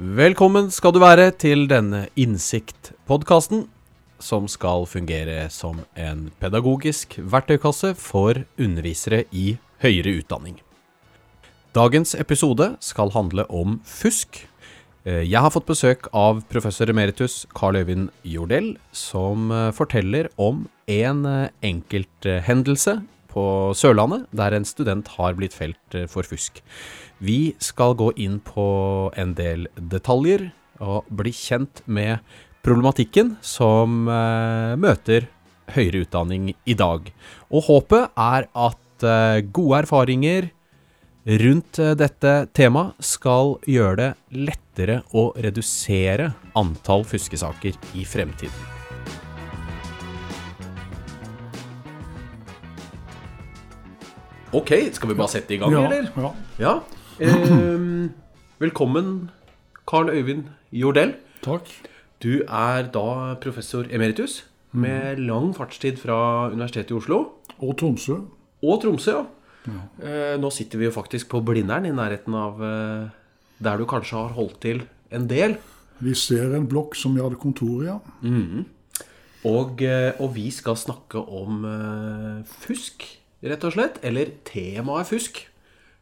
Velkommen skal du være til denne Innsikt-podkasten, som skal fungere som en pedagogisk verktøykasse for undervisere i høyere utdanning. Dagens episode skal handle om fusk. Eh, Jeg har fått besøk av professor emeritus Carl Øyvind Jordell, som eh, forteller om en eh, enkelthendelse på Sørlandet der en student har blitt felt eh, for fusk. Vi skal gå inn på en del detaljer og bli kjent med problematikken som eh, møter høyere utdanning i dag. Og håpet er at eh, gode erfaringer rundt dette temaet skal gjøre det lettere å redusere antall fuskesaker i fremtiden. Ok, skal vi bare sette i gang, Ja, eller? ja. Ja. Eh, velkommen, Carl Øyvind Jordell. Takk. Du er da professor emeritus med lang fartstid fra Universitetet i Oslo. Og Tromsø. Og Tromsø, ja. Eh, nå sitter vi jo faktisk på Blindern, i nærheten av eh, der du kanskje har holdt til en del. Vi ser en blokk som vi hadde kontor i. Ja. Og, eh, og vi skal snakke om eh, fusk, rett og slett. Eller temaet fusk.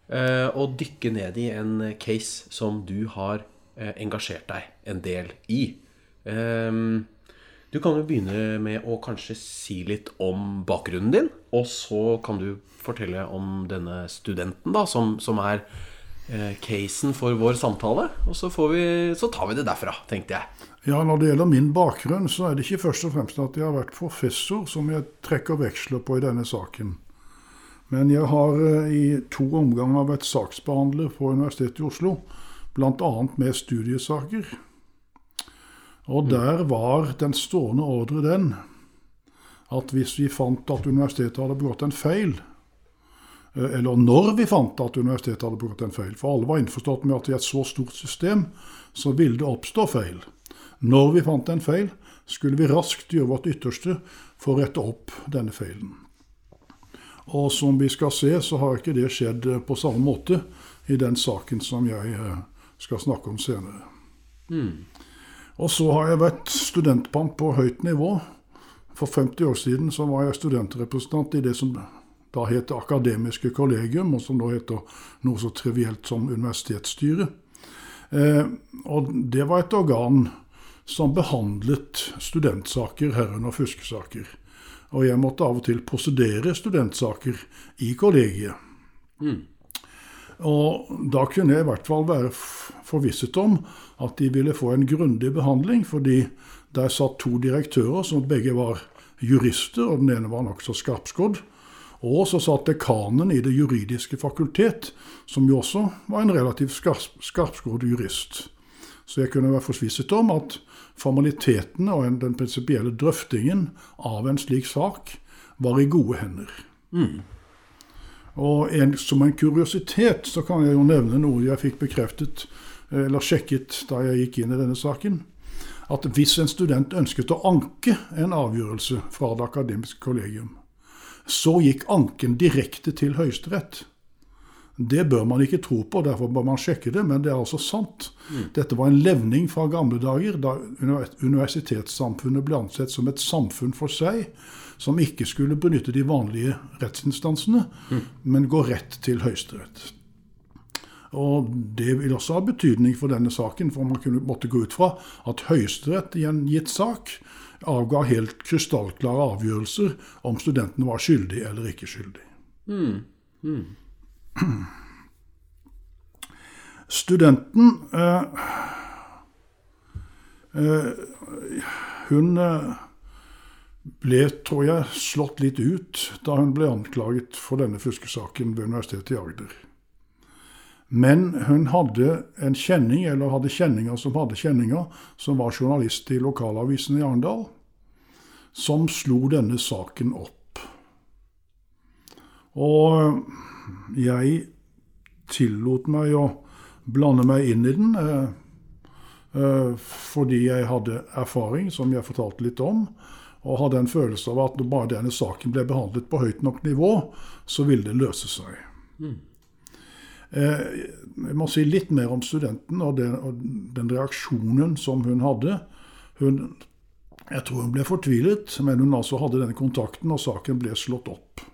Eh, og dykke ned i en case som du har eh, engasjert deg en del i. Ehm, du kan jo begynne med å kanskje si litt om bakgrunnen din. Og så kan du fortelle om denne studenten, da, som, som er eh, casen for vår samtale. Og så, vi, så tar vi det derfra, tenkte jeg. ja, Når det gjelder min bakgrunn, så er det ikke først og fremst at jeg har vært professor som jeg trekker veksler på i denne saken. Men jeg har eh, i to omganger vært saksbehandler på Universitetet i Oslo, bl.a. med studiesaker. Og der var den stående ordre den at hvis vi fant at universitetet hadde begått en feil, eh, eller når vi fant at universitetet hadde begått en feil, for alle var innforstått med at i et så stort system så ville det oppstå feil. Når vi fant en feil, skulle vi raskt gjøre vårt ytterste for å rette opp denne feilen. Og som vi skal se, så har ikke det skjedd på samme måte i den saken som jeg eh, skal snakke om senere. Og så har jeg vært studentpamp på høyt nivå. For 50 år siden så var jeg studentrepresentant i det som da het akademiske kollegium, og som da heter noe så trivielt som universitetsstyret. Eh, og det var et organ som behandlet studentsaker, herunder fuskesaker. Og jeg måtte av og til prosedere studentsaker i kollegiet. Og da kunne jeg i hvert fall være forvisset om at de ville få en grundig behandling, fordi der satt to direktører som begge var jurister, og den ene var nokså skarpskodd. Og så satt dekanen i Det juridiske fakultet, som jo også var en relativt skarp, skarpskodd jurist. Så jeg kunne være forvisset om at formalitetene og den prinsipielle drøftingen av en slik sak var i gode hender. Og en, som en kuriositet så kan jeg jo nevne noe jeg fikk bekreftet, eller sjekket da jeg gikk inn i denne saken. At hvis en student ønsket å anke en avgjørelse fra det akademiske kollegium, så gikk anken direkte til Høyesterett. Det bør man ikke tro på, derfor bør man sjekke det, men det er altså sant. Dette var en levning fra gamle dager, da universitetssamfunnet ble ansett som et samfunn for seg, som ikke skulle benytte de vanlige rettsinstansene, men gå rett til Høyesterett. Og Det vil også ha betydning for denne saken, for man kunne måtte gå ut fra at Høyesterett i en gitt sak avga helt krystallklare avgjørelser om studentene var skyldig eller ikke skyldig. Studenten eh, eh, Hun eh, ble, tror jeg, slått litt ut da hun ble anklaget for denne fuskesaken ved Universitetet i Agder. Men hun hadde en kjenning, eller hadde kjenninger som hadde kjenninger, som var journalist i lokalavisen i Arendal, som slo denne saken opp. Og jeg tillot meg å blande meg inn i den, eh, eh, fordi jeg hadde erfaring, som jeg fortalte litt om, og hadde en følelse av at når bare denne saken ble behandlet på høyt nok nivå, så ville det løse seg. Mm. jeg må si litt mer om studenten og den, og den reaksjonen som hun hadde. Hun, jeg tror hun ble fortvilet, men hun altså hadde denne kontakten, og saken ble slått opp.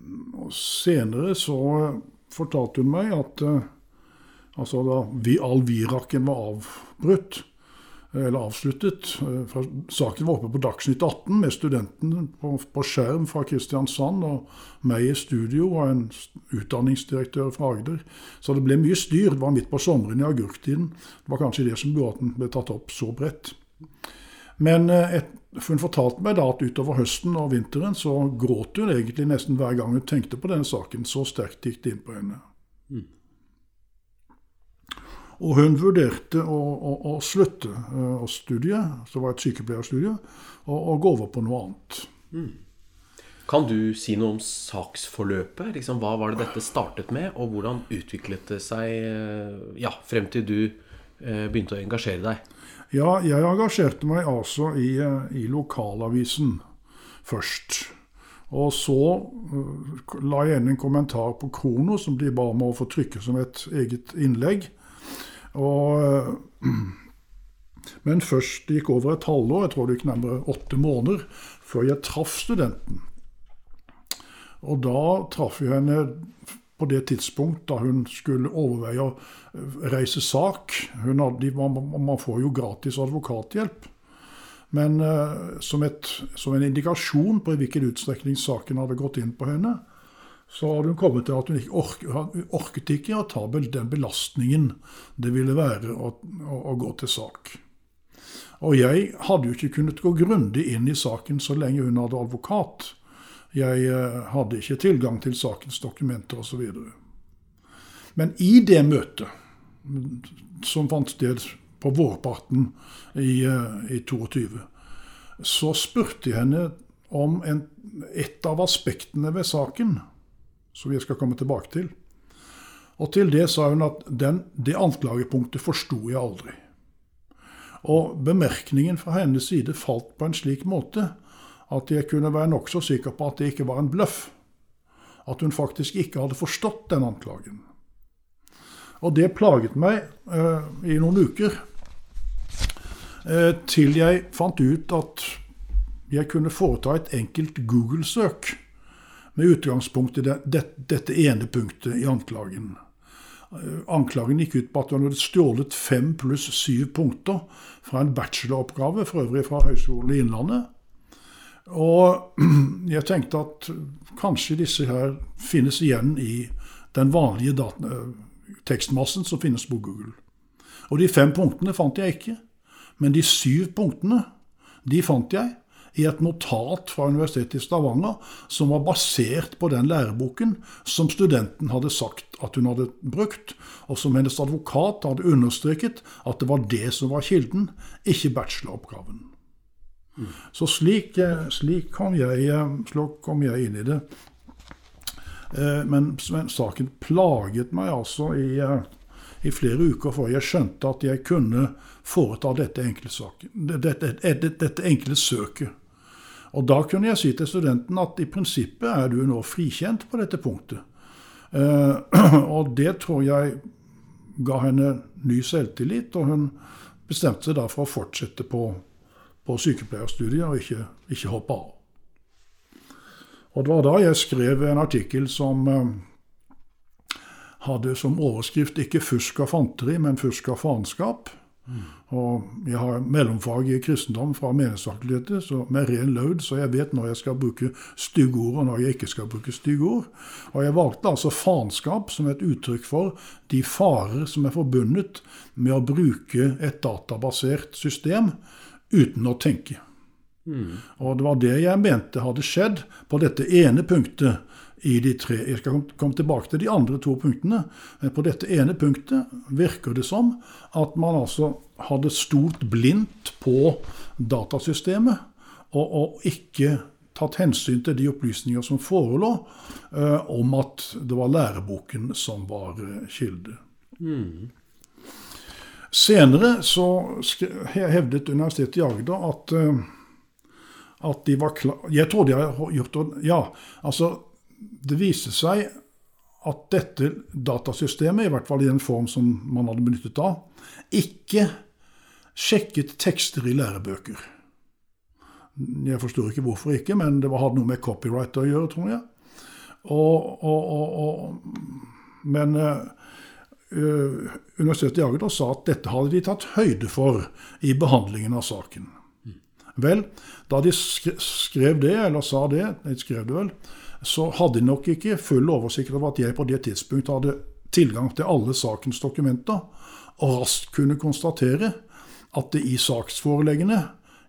Eh, senere så fortalte hun meg at eh, altså da vi, all viraken var avbrutt, eller avsluttet. Eh, saken var oppe på Dagsnytt 18 med studenten på, på skjerm fra Kristiansand og meg i studio og en utdanningsdirektør fra Agder. Så det ble mye styr. Det var midt på sommeren i agurktiden. Det var kanskje det som gjorde at den ble tatt opp så bredt. Men eh, et, hun fortalte meg da at utover høsten og vinteren så gråt hun egentlig nesten hver gang hun tenkte på denne saken. Så sterkt gikk det inn på henne. Mm. Og hun vurderte å, å, å slutte uh, studiet, som var et sykepleierstudie, og, og, gå over på noe annet. Mm. Kan du si noe om saksforløpet? Liksom, hva var det dette startet med, og hvordan utviklet det seg eh, ja, frem til du uh, begynte å engasjere deg? Ja, jeg engasjerte meg altså i, i lokalavisen først. Og så uh, la jeg inn en kommentar på Krono, som de ba om å få trykke som et eget innlegg. Og, eh, men først det gikk over et halvår, jeg tror det gikk nærmere åtte måneder, før jeg traff studenten. Og da traff jeg henne på det tidspunkt da hun skulle overveie å eh, reise sak. Hadde, man får jo gratis advokathjelp. Men uh, som, et, som, en indikasjon på i hvilken utstrekning saken hadde gått inn på henne, så hadde hun kommet til at hun ikke orket, orket ikke å ta den belastningen det ville være å, å, å, gå til sak. Og jeg hadde jo ikke kunnet gå grundig inn i saken så lenge hun hadde advokat. Jeg eh, hadde ikke tilgang til sakens dokumenter osv. Men i det møtet, som fant sted på vårparten i, eh, i 22, så spurte jeg henne om en, et av aspektene ved saken som jeg skal komme tilbake til. Og til det sa hun at den, det anklagepunktet forsto jeg aldri. Og bemerkningen fra hennes side falt på en slik måte at jeg kunne være nokså sikker på at det ikke var en bløff. At hun faktisk ikke hadde forstått den anklagen. Og det plaget meg eh, i noen uker. Eh, til jeg fant ut at jeg kunne foreta et enkelt Google-søk med utgangspunkt i det, det, dette ene punktet i anklagen. Eh, anklagen gikk ut på at hun hadde stjålet fem pluss syv punkter fra en bacheloroppgave, for øvrig fra Høgskolen i Innlandet. Og jeg tenkte at kanskje disse her finnes igjen i den vanlige tekstmassen som finnes på Google. Og de fem punktene fant jeg ikke. Men de syv punktene, de fant jeg i et notat fra Universitetet i Stavanger som var basert på den læreboken som studenten hadde sagt at hun hadde brukt, og som hennes advokat hadde understreket at det var det som var kilden, ikke bacheloroppgaven. Så slik, eh, slik, kom jeg, eh, kom jeg, inn i det. Eh, men, men saken plaget meg altså i i flere uker før jeg skjønte at jeg kunne foreta dette enkle, saken, dette, dette, dette enkle søket. Og da kunne jeg si til studenten at i prinsippet er du nå frikjent på dette punktet. Og det tror jeg ga henne ny selvtillit, og hun bestemte seg da for å fortsette på, på sykepleierstudiet og ikke, ikke, hoppe av. Og det var da jeg skrev en artikkel som eh, hadde som overskrift ikke 'fusk og fanteri', men 'fusk og faenskap'. Og jeg har mellomfag i kristendom fra menighetsfakultetet med ren load, så jeg vet når jeg skal bruke stygge ord, og når jeg ikke skal bruke stygge ord. Og jeg valgte altså faenskap som et uttrykk for de farer som er forbundet med å bruke et databasert system uten å tenke. Mm. Og det var det jeg mente hadde skjedd på dette ene punktet i de tre. Jeg skal komme tilbake til de andre to punktene. Men på dette ene punktet virker det som at man altså hadde stolt blindt på datasystemet, og, og ikke tatt hensyn til de opplysninger som forelå eh, om at det var læreboken som var eh, kilde. Mm. Senere så hevdet Universitetet i Agder at, eh, at de var klar Jeg trodde jeg hadde gjort det Ja, altså det viste seg at dette datasystemet, i hvert fall i den form som man hadde benyttet da, ikke sjekket tekster i lærebøker. Jeg forstår ikke hvorfor ikke, men det hadde noe med copyright å gjøre, tror jeg. Og, og, og, men uh, Universitetet i Agder sa at dette hadde de tatt høyde for i behandlingen av saken. Vel, da de skrev det, eller sa det, de skrev det vel, så hadde de nok ikke full oversikt over at jeg på det tidspunkt hadde tilgang til alle sakens dokumenter, og raskt kunne konstatere at det i saksforeleggene,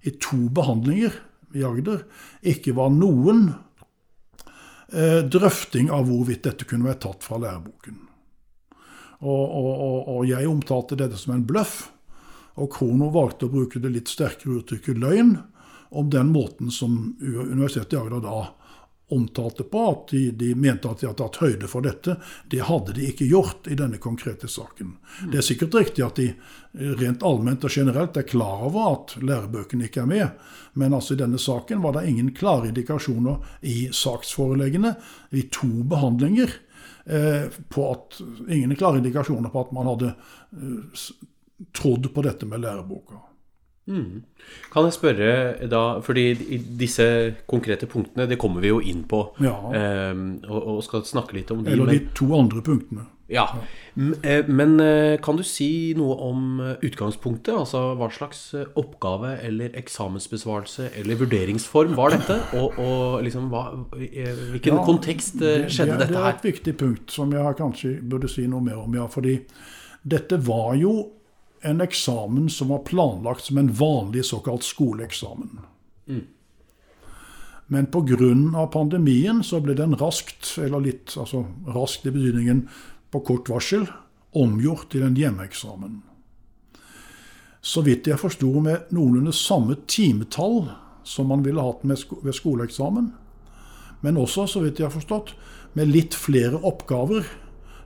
i to behandlinger i Agder, ikke var noen eh, drøfting av hvorvidt dette kunne være tatt fra læreboken. Og, og, og, jeg omtalte dette som en bløff. Og Krono valgte å bruke det litt sterkere uttrykket løgn om den måten som Universitetet i Agder da omtalte på, at de, de, mente at de hadde tatt høyde for dette. Det hadde de ikke gjort i denne konkrete saken. Det er sikkert riktig at de rent allment og generelt er klar over at lærebøkene ikke er med, men altså i denne saken var det ingen klare indikasjoner i saksforeleggene i to behandlinger eh, på at, ingen klare indikasjoner på at man hadde eh, trodd på dette med læreboka. Mm. Kan jeg spørre da, fordi disse konkrete punktene det kommer vi jo inn på, ja. eh, og, og, skal snakke litt om de. Eller de to andre punktene. Ja, ja. Men eh, kan du si noe om eh, utgangspunktet? Altså hva slags eh, oppgave eller eksamensbesvarelse eller vurderingsform var dette? Og, og liksom hva, hvilken ja, kontekst skjedde det, dette her? Det er et viktig punkt som jeg kanskje burde si noe mer om. ja, fordi dette var jo en eksamen som var planlagt som en vanlig såkalt skoleeksamen. Mm. Men pga. pandemien så ble den raskt, eller litt altså raskt i betydningen på kort varsel, omgjort til en hjemmeeksamen. Så vidt jeg forsto med noenlunde samme timetall som man ville hatt ved skoleeksamen. Men også, så vidt jeg har forstått, med litt flere oppgaver,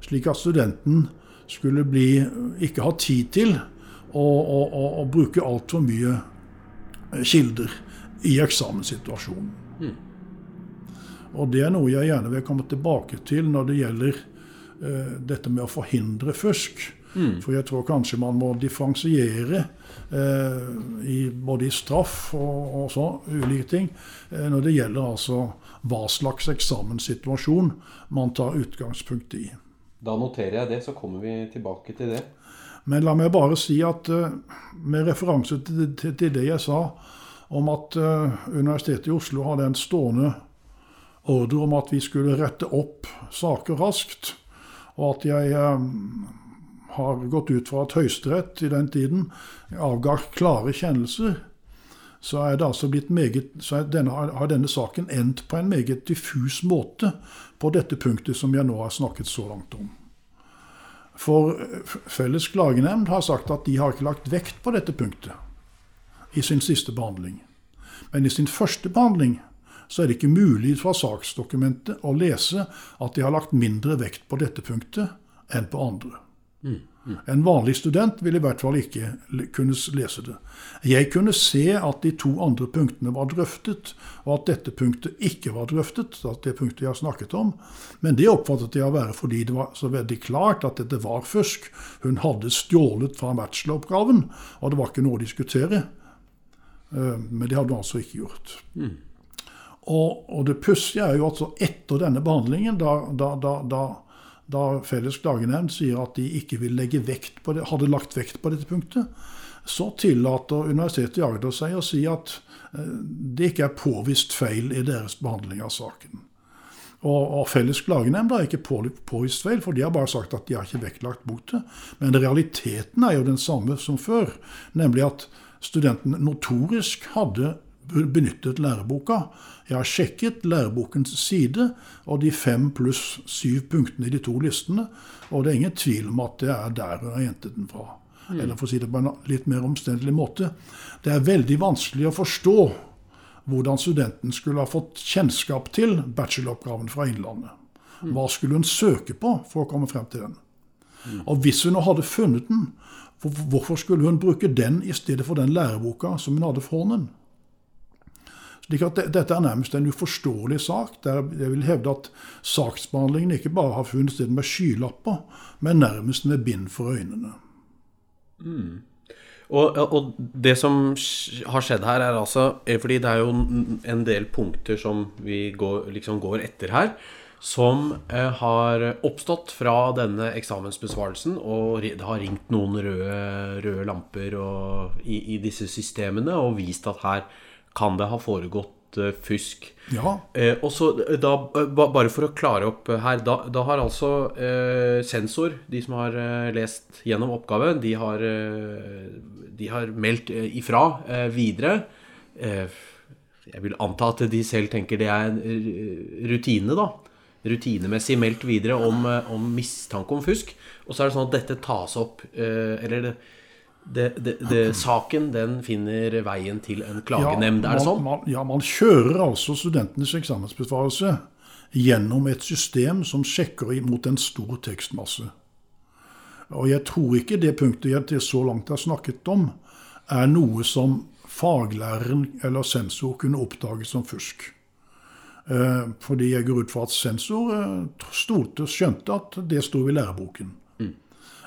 slik at studenten skulle bli, ikke ha tid til å, å, å, å bruke altfor mye kilder i eksamenssituasjonen. Mm. Og det er noe jeg gjerne vil komme tilbake til når det gjelder dette med å forhindre fusk. Mm. For jeg tror kanskje man må differensiere eh, i, både i straff og, og så, ulike ting, eh, når det gjelder altså hva slags eksamenssituasjon man tar utgangspunkt i. Da noterer jeg det, så kommer vi tilbake til det. Men la meg bare si at eh, med referanse til, til, til det jeg sa om at uh, Universitetet i Oslo hadde en stående ordre om at vi skulle rette opp saker raskt, og at jeg um, har gått ut fra at Høyesterett i den tiden avga klare kjennelser, så, er det altså blitt meget, så denne, har denne saken endt på en meget diffus måte på dette punktet som jeg nå har snakket så langt om. For Felles klagenemnd har sagt at de har ikke lagt vekt på dette punktet i sin siste behandling. Men i sin første behandling så er det ikke mulig fra saksdokumentet å lese at de har lagt mindre vekt på dette punktet enn på andre. Mm. En vanlig student ville i hvert fall ikke kunne lese det. Jeg kunne se at de to andre punktene var drøftet, og at dette punktet ikke var drøftet. at det punktet jeg har snakket om. Men det oppfattet jeg å være fordi det var så veldig klart at dette var fusk. Hun hadde stjålet fra bacheloroppgaven, og det var ikke noe å diskutere. Eh, men det hadde hun altså ikke gjort. Mm. Og, og, det pussige er jo at etter denne behandlingen, da, da, da, da da Felles klagenemnd sier at de ikke vil legge vekt på det, hadde lagt vekt på dette punktet, så tillater Universitetet i Agder seg å si at eh, det ikke er påvist feil i deres behandling av saken. Og, og Felles klagenemnd har ikke påvist feil, for de har bare sagt at de har ikke vektlagt mot. Men realiteten er jo den samme som før, nemlig at studenten notorisk hadde benyttet læreboka. Jeg har sjekket lærebokens side og de fem pluss syv punktene i de to listene, og det er ingen tvil om at det er der hun har hentet den fra. Mm. Eller for å si det på en litt mer omstendelig måte. Det er veldig vanskelig å forstå hvordan studenten skulle ha fått kjennskap til bacheloroppgaven fra Innlandet. Mm. Hva skulle hun søke på for å komme frem til den? Mm. Og hvis hun hadde funnet den, hvorfor skulle hun bruke den i stedet for den læreboka som hun hadde for hånden? Slik at det, Dette er nærmest en uforståelig sak, der jeg vil hevde at saksbehandlingen ikke bare har funnet sted med skylapper, men nærmest med bind for øynene. Mm. Og, og, det som har skjedd her, er altså eh, Fordi det er jo en del punkter som vi går, liksom går etter her, som eh, har oppstått fra denne eksamensbesvarelsen. Og det har ringt noen røde, røde lamper og, i, i, disse systemene og vist at her kan det ha foregått uh, fusk. Ja. Eh, og så eh, da, Bare for å klare opp her Da, da har altså eh, sensor, de som har eh, lest gjennom oppgaven, de har, eh, de har meldt ifra videre. jeg vil anta at de selv tenker det er en rutine, da. Rutinemessig meldt videre om, om mistanke om fusk. Og så er det sånn at dette tas opp Eller det det, det, det, saken den finner veien til en klagenemnd, er det sånn? Man, ja, man kjører altså studentenes eksamensbesvarelse gjennom et system som sjekker mot en stor tekstmasse. Og jeg tror ikke det punktet jeg til så langt har snakket om, er noe som faglæreren eller sensor kunne oppdage som fusk. Eh, fordi jeg går ut fra at sensor eh, stolte, skjønte at det sto i læreboken.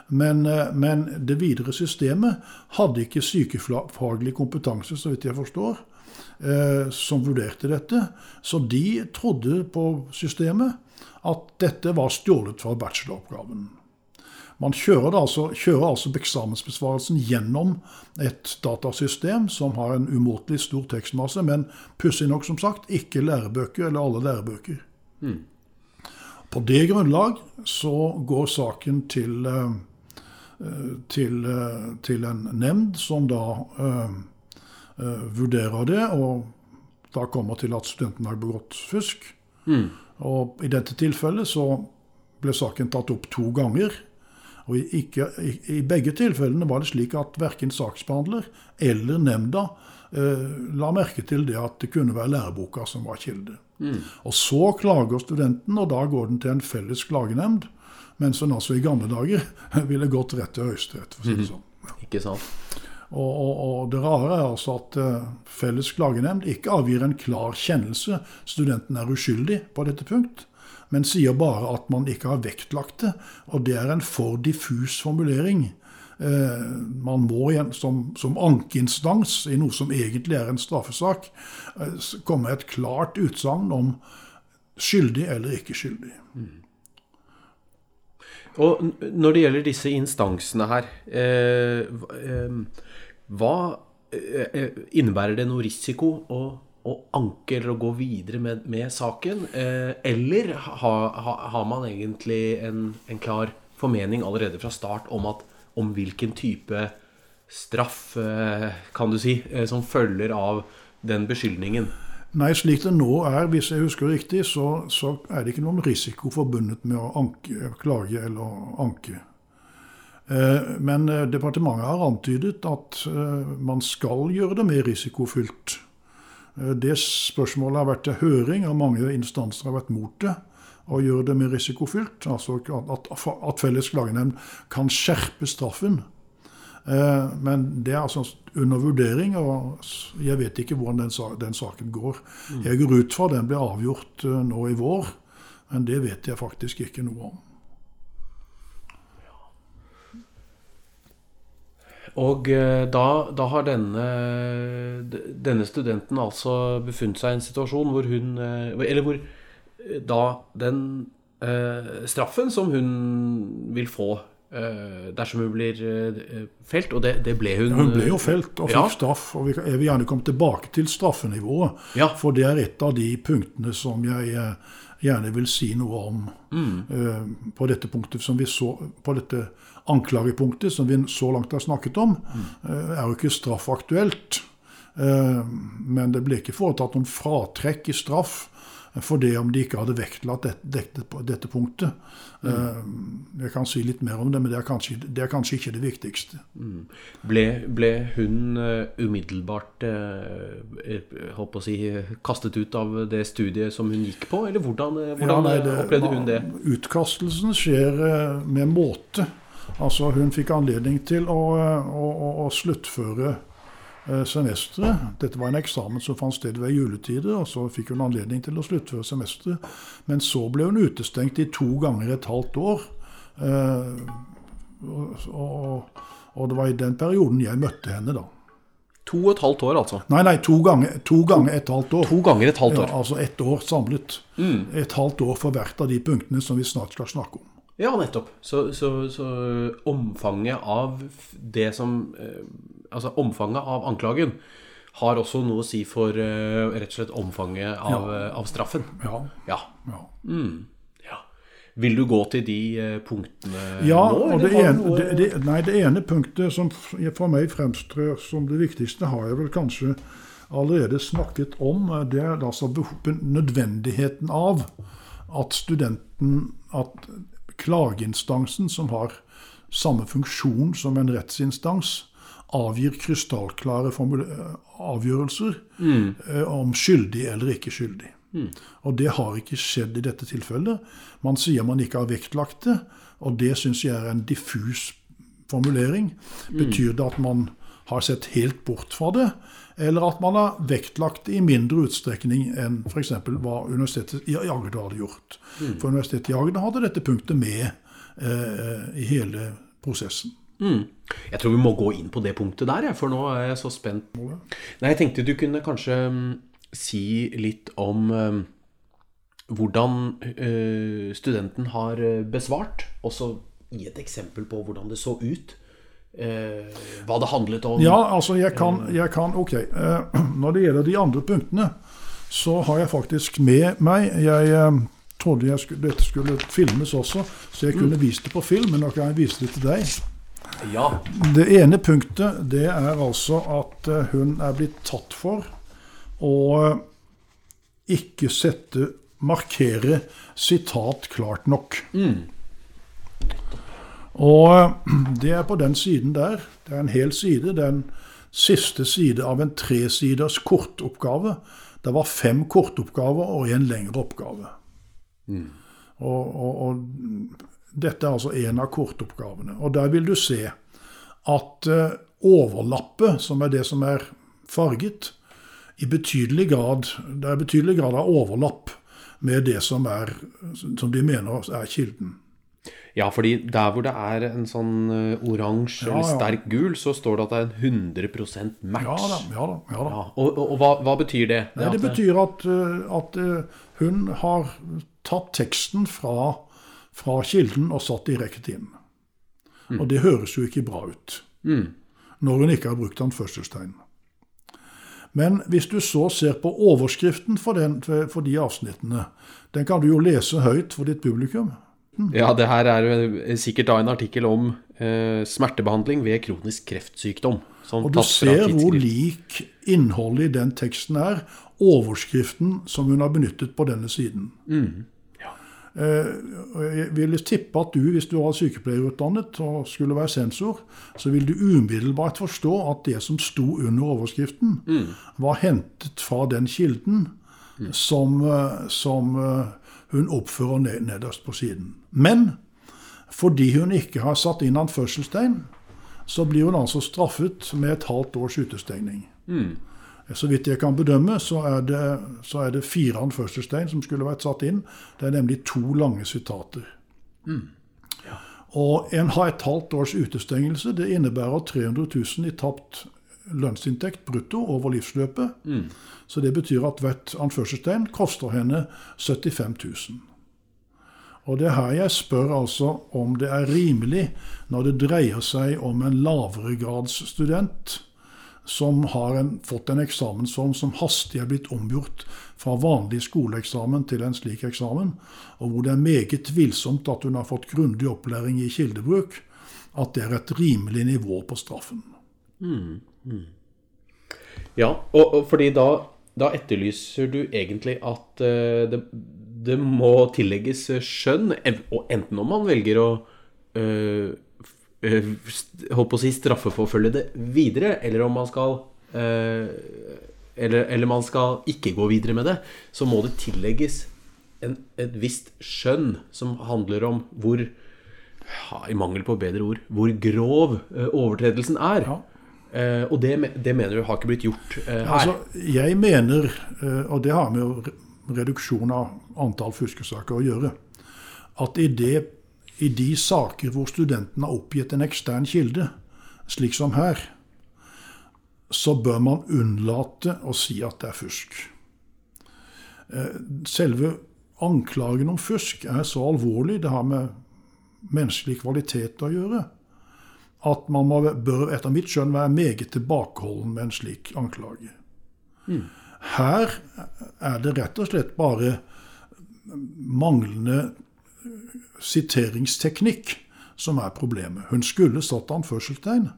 Men, eh, men, det videre systemet hadde ikke sykefaglig kompetanse, så vidt jeg forstår, eh, som vurderte dette. Så de trodde på systemet at dette var stjålet fra bacheloroppgaven. Man kjører, altså, kjører altså eksamensbesvarelsen gjennom et datasystem som har en umåtelig stor tekstmasse, men pussig nok, som sagt, ikke lærebøker eller alle lærebøker. Mm. På det grunnlag så går saken til eh, til, eh, til, en nemnd som da uh, uh, vurderer det, og da kommer til at studenten har begått fusk. Mm. Og I dette tilfellet så ble saken tatt opp to ganger. Og i, ikke, i, i begge tilfellene var det slik at verken saksbehandler eller nemnda uh, la merke til det at det kunne være læreboka som var kilde. Mm. Og Så klager studenten, og da går den til en felles klagenemnd. Mens en altså i gamle dager ville gått rett til Høyesterett. for å si det mhm. sånn. Ja. Ikke sant. Og, og, og, det rare er altså at uh, Felles klagenemnd ikke avgir en klar kjennelse studenten er uskyldig på dette punkt, men sier bare at man ikke har vektlagt det. Og det er en for diffus formulering. Uh, man må igjen, som, som ankeinstans i noe som egentlig er en straffesak, uh, komme et klart utsagn om skyldig eller ikke skyldig. Og når det gjelder disse instansene her, eh, hva eh, eh, innebærer det noe risiko å, å, anke eller å gå videre med, med saken? Eller har ha, har man egentlig en, en, klar formening allerede fra start om, at, om hvilken type straff, kan du si, som følger av den beskyldningen? Nei, slik det nå er, hvis jeg husker riktig, så, så er det ikke noen risiko forbundet med å anke, klage eller anke. Eh, men eh, departementet har antydet at eh, man skal gjøre det mer risikofylt. Det spørsmålet har vært til høring, og mange instanser har vært mot det. Å gjøre det mer risikofylt, altså at, at Felles klagenemnd kan skjerpe straffen men det er altså under vurdering, og jeg vet ikke hvordan den, den saken går. Mm. Jeg går ut fra den blir avgjort eh, nå i vår, men det vet jeg faktisk ikke noe om. Og eh, da, da, har denne, denne, studenten altså befunnet seg i en situasjon hvor hun Eller hvor da den eh, straffen som hun vil få dersom hun blir uh, felt, og det, det, ble hun. Hun ble jo felt og fikk ja. straff. og Jeg vil gjerne komme tilbake til straffenivået. Ja. For det er et av de punktene som jeg uh, gjerne vil si noe om mm. på dette punktet som vi så, på dette anklagepunktet som vi så langt har snakket om. Mm. er jo ikke straff aktuelt. men det ble ikke foretatt noen fratrekk i straff for det om de ikke hadde vektlagt dette, dette, punktet. Mm. Eh, jeg kan si litt mer om det, men det er kanskje, det er kanskje ikke det viktigste. Mm. Ble, ble, hun uh, umiddelbart uh, å si, kastet ut av det studiet som hun gikk på, eller hvordan, hvordan ja, nei, det, opplevde hun det? Utkastelsen skjer med måte. Altså Hun fikk anledning til å, å, å, å sluttføre eh, semesteret. Dette var en eksamen som fant sted ved juletider, og så fikk hun anledning til å sluttføre semesteret. Men så ble hun utestengt i to ganger et halvt år. Eh, og, og, og det var i den perioden jeg møtte henne, da. To og et halvt år, altså. Nei, nei, to ganger, to ganger et halvt år. To ganger et halvt Ja, år. altså ett år samlet. Et halvt år for hvert av de punktene som vi snart skal snakke om. Ja, nettopp. Så, så, så omfanget av det som eh, Altså omfanget av anklagen har også noe å si for eh, rett og slett omfanget av, ja. av straffen. Ja. Ja. ja. ja. Vil du gå til de punktene Ja, nå? og det ene, noe- det, det, nei, det ene punktet som for meg fremstår som det viktigste, har jeg vel kanskje allerede snakket om. Det er altså nødvendigheten av at studenten, at klageinstansen, som har samme funksjon som en rettsinstans, avgir krystallklare avgjørelser eh, om skyldig eller ikke skyldig. Og det har ikke skjedd i dette tilfellet. Man sier man ikke har vektlagt det, og det syns jeg er en diffus formulering. Betyr det at man har sett helt bort fra det, eller at man har vektlagt det i mindre utstrekning enn f.eks. hva Universitetet i Agder hadde gjort? For Universitetet i Agder hadde dette punktet med eh, i hele prosessen. Mm. Jeg tror vi må gå inn på det punktet der, for nå er jeg så spent. Nei, jeg tenkte du kunne kanskje mm, si litt om mm, hvordan eh, studenten har eh, besvart, og så gi et eksempel på hvordan det så ut. Eh, hva det handlet om. Ja, altså jeg kan, jeg kan Ok. eh, Når det gjelder de andre punktene, så har jeg faktisk med meg Jeg eh, trodde jeg skulle, dette skulle filmes også, så jeg kunne vist det på film, men nå kan jeg vise det til deg. Ja. Det ene punktet det er altså at eh, hun er blitt tatt for å eh, ikke sette markere sitat klart nok. Og det er på den siden der. Det er en hel side. Det er en siste side av en tresiders kortoppgave. Det var fem kortoppgaver og en lengre oppgave. Og, og, og dette er altså en av kortoppgavene. Og der vil du se at eh, overlappet, som er det som er farget, i betydelig grad Det er betydelig grad av overlapp med det som, er, som de mener er kilden. Ja, fordi der hvor det er en sånn eh, oransje Ja, eller ja. sterk gul, så står det at det er en 100 match. Ja da. ja da, ja da. Ja, og, og, og hva, hva betyr det? Nei, det at- betyr at, eh, at eh, hun har tatt teksten fra, fra kilden og satt direkte inn. Og det høres jo ikke bra ut. Når hun ikke har brukt anførselstegn. Men hvis du så ser på overskriften for, den, for de avsnittene, den kan du jo lese høyt for ditt publikum. Ja, det her er sikkert da en artikkel om eh, smertebehandling ved kronisk kreftsykdom. Som Og du ser hvor lik innholdet i den teksten er, overskriften som hun har benyttet på denne siden. Eh, Jeg vil tippe at du, hvis du var sykepleierutdannet og skulle være sensor, så vil du umiddelbart forstå at det som sto under overskriften, var hentet fra den kilden som, eh, som eh, hun oppfører ned- nederst på siden. Men fordi hun ikke har satt inn anførselstegn, så blir hun altså straffet med et halvt års utestengning. Så vidt jeg kan bedømme, så er det, så er det fire anførselstegn som skulle vært satt inn. Det er nemlig to lange sitater. Og en har et halvt års utestengelse. Det innebærer 300 000 i tapt lønnsinntekt brutto over livsløpet. Så det betyr at hvert anførselstegn koster henne 75 000. Og det er her jeg spør altså om det er rimelig når det dreier seg om en lavere grads student som har en, fått en eksamensform som hastig er blitt omgjort fra vanlig skoleeksamen til en slik eksamen, og hvor det er meget tvilsomt at hun har fått grundig opplæring i kildebruk, at det er et rimelig nivå på straffen. Ja, og, og fordi da, da etterlyser du egentlig at uh, det, det må tillegges eh, skjønn, og enten om man velger å uh, holdt på å si straffeforfølge det videre, eller om man skal eller, eller man skal ikke gå videre med det, så må det tillegges en, et visst skjønn som handler om hvor ja, I mangel på bedre ord hvor grov overtredelsen er. Ja. Eh, og det, det, mener du har ikke blitt gjort eh, her? Altså, jeg mener, eh, og det har med reduksjon av antall fuskesaker å gjøre, at i, det, i de saker hvor studenten har oppgitt en ekstern kilde, slik som her, så bør man unnlate å si at det er fusk. Selve anklagen om fusk er så alvorlig, det har med menneskelig kvalitet å gjøre, at man må, bør etter mitt skjønn være meget tilbakeholden med en slik anklage. Mm. Her er det rett og slett bare manglende siteringsteknikk som er problemet. Hun skulle satt anførselstegn,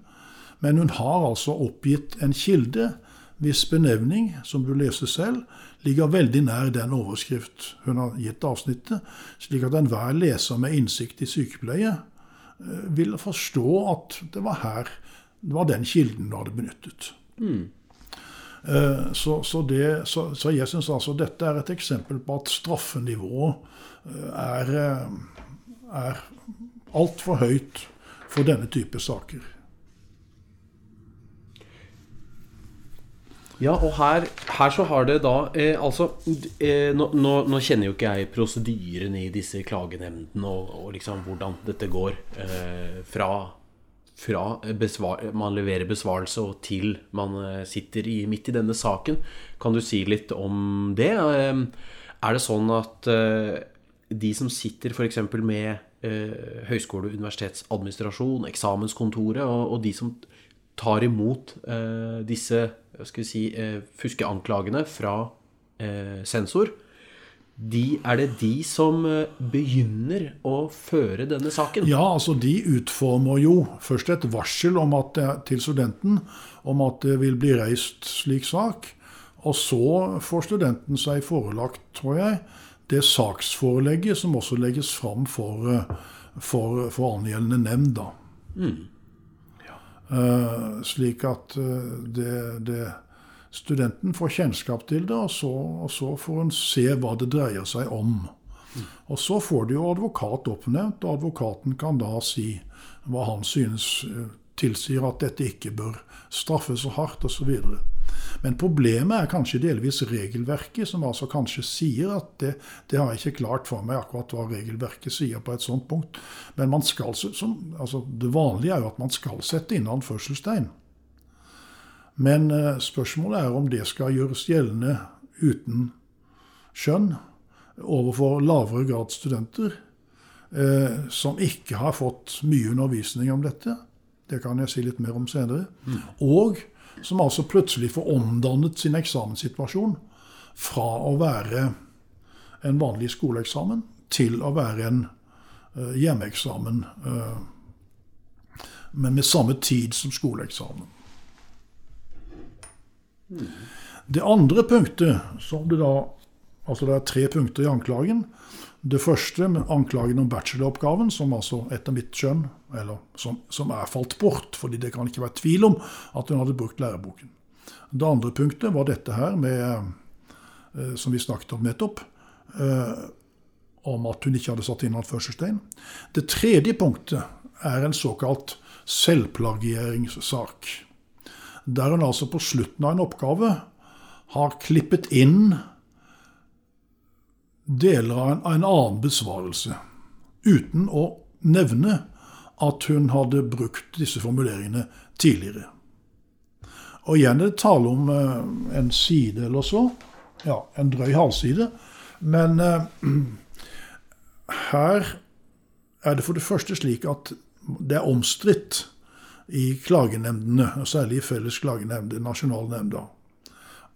men hun har altså oppgitt en kilde hvis benevning, som du leser selv, ligger veldig nær den overskrift hun har gitt avsnittet, slik at enhver leser med innsikt i sykepleie eh, vil forstå at det var her det var den kilden du hadde benyttet. Mm. Så, så, det, så, så, jeg syns altså dette er et eksempel på at straffenivået eh, er, er altfor høyt for denne type saker. Ja, og her, her, så har det da eh, Altså, eh, nå, nå, nå, kjenner jo ikke jeg prosedyrene i disse klagenemndene og, og, liksom hvordan dette går eh, fra, fra besvar, man leverer besvarelse og til man eh, sitter i, midt i denne saken. Kan du si litt om det? Eh, er det sånn at eh, de som sitter f.eks. med høyskole- og universitetsadministrasjon, eksamenskontoret, og, og de som tar imot disse skal vi si, eh, fuskeanklagene fra eh, sensor, de, er det de som eh, begynner å føre denne saken? Ja, altså de utformer jo først et varsel om at, til studenten om at det vil bli reist slik sak. Og så får studenten seg forelagt, tror jeg, det saksforelegget som også legges fram for, for, for angjeldende nemnd. Mm. Uh, slik at uh, det, det, studenten får kjennskap til det, og så, og så får hun se hva det dreier seg om. Og så får de jo advokat oppnevnt, og advokaten kan da si hva han synes uh, tilsier at dette ikke bør straffes så hardt, osv. Men problemet er kanskje delvis regelverket, som altså kanskje sier at det, det har jeg ikke klart for meg akkurat hva regelverket sier på et sånt punkt. Men man skal, som, altså det vanlige er jo at man skal sette inn anførselstegn. Men eh, spørsmålet er om det skal gjøres gjeldende uten skjønn overfor lavere grad studenter eh, som ikke har fått mye undervisning om dette. Det kan jeg si litt mer om senere. Og som altså plutselig får omdannet sin eksamenssituasjon fra å være en vanlig skoleeksamen til å være en uh, hjemmeeksamen, uh, men med samme tid som skoleeksamen. Det andre punktet, som det da Altså det er tre punkter i anklagen. Det første med anklagen om bacheloroppgaven, som altså etter mitt skjønn eller som, som, er falt bort, fordi det kan ikke være tvil om at hun hadde brukt læreboken. Det andre punktet var dette her med, eh, som vi snakket om nettopp, eh, om at hun ikke hadde satt inn anførselstegn. Det tredje punktet er en såkalt selvplagieringssak. Der hun altså på slutten av en oppgave har klippet inn deler av en, av en annen besvarelse, uten å nevne at hun hadde brukt disse formuleringene tidligere. Og igjen er det tale om uh, en side eller så. Ja, en drøy halvside. Men eh, her er det for det første slik at det er omstridt i klagenemndene, særlig i Felles klagenemnd, Nasjonalnemnda,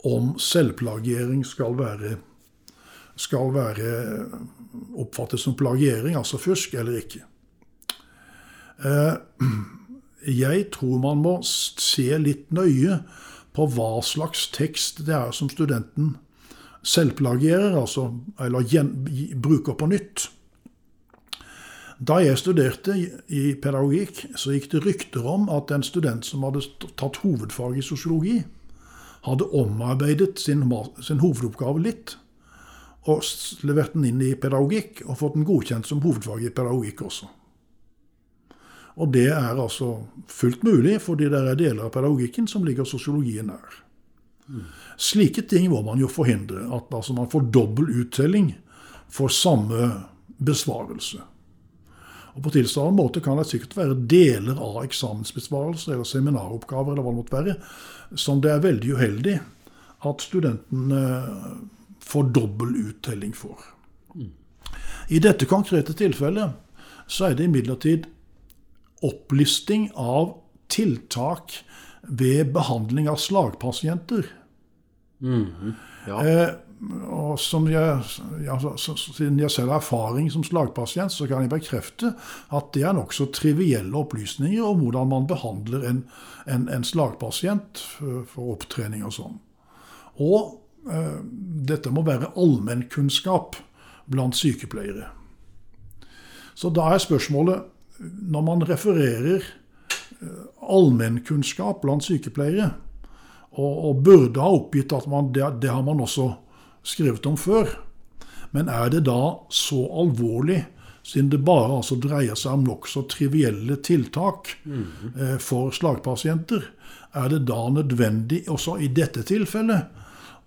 om selvplagiering skal være skal være oppfattet som plagiering, altså fusk, eller ikke. Eh, jeg tror man må se litt nøye på hva slags tekst det er som studenten selvplagierer, altså, eller bruker på nytt. Da jeg studerte i pedagogikk, så gikk det rykter om at en student som hadde tatt hovedfag i sosiologi, hadde omarbeidet sin, sin hovedoppgave litt og levert den inn i pedagogikk, og fått den godkjent som hovedfag i pedagogikk også. Og det er altså fullt mulig, fordi det er deler av pedagogikken som ligger sosiologien nær. Slike ting må man jo forhindre. At altså man får dobbel uttelling for samme besvarelse. Og På tilsvarende måte kan det sikkert være deler av eksamensbesvarelser eller seminaroppgaver eller hva det måtte være, som det er veldig uheldig at studenten eh, får dobbel uttelling for. I dette konkrete tilfellet så er det imidlertid opplisting av tiltak ved behandling av slagpasienter. Ja. Eh, og som jeg, ja, så, så, Siden jeg selv har erfaring som slagpasient, så kan jeg bekrefte at det er nokså trivielle opplysninger om hvordan man behandler en, en, en slagpasient for, for opptrening og sånn. Og eh, dette må være allmennkunnskap blant sykepleiere. Så da er spørsmålet, når man refererer eh, allmennkunnskap blant sykepleiere, og, og burde ha oppgitt at man, det, det har man også skrevet om før, men er det da så alvorlig, siden det bare altså dreier seg om nokså trivielle tiltak eh, for slagpasienter, er det da nødvendig også i dette tilfellet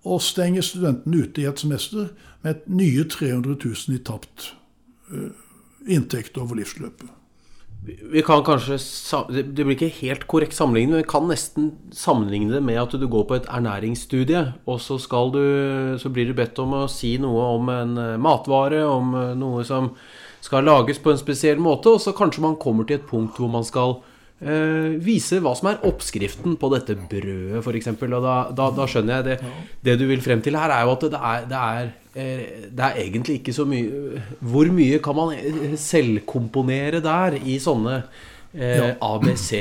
å stenge studenten ute i et semester med et nye 300 000 i tapt eh, inntekt over livsløpet? Vi kan kanskje Det blir ikke helt korrekt sammenligning, men vi kan nesten sammenligne det med at du går på et ernæringsstudie, og så, du, så blir du bedt om å si noe om en eh, matvare, om eh, noe som skal lages på en spesiell måte, og så kanskje man kommer til et punkt hvor man skal eh, vise hva som er oppskriften på dette brødet, f.eks. Og da, da, da skjønner jeg det. Det du vil frem til her, er jo at det er, det er, eh, det er egentlig ikke så mye Hvor mye kan man eh, selvkomponere der i sånne eh, Ja. ABC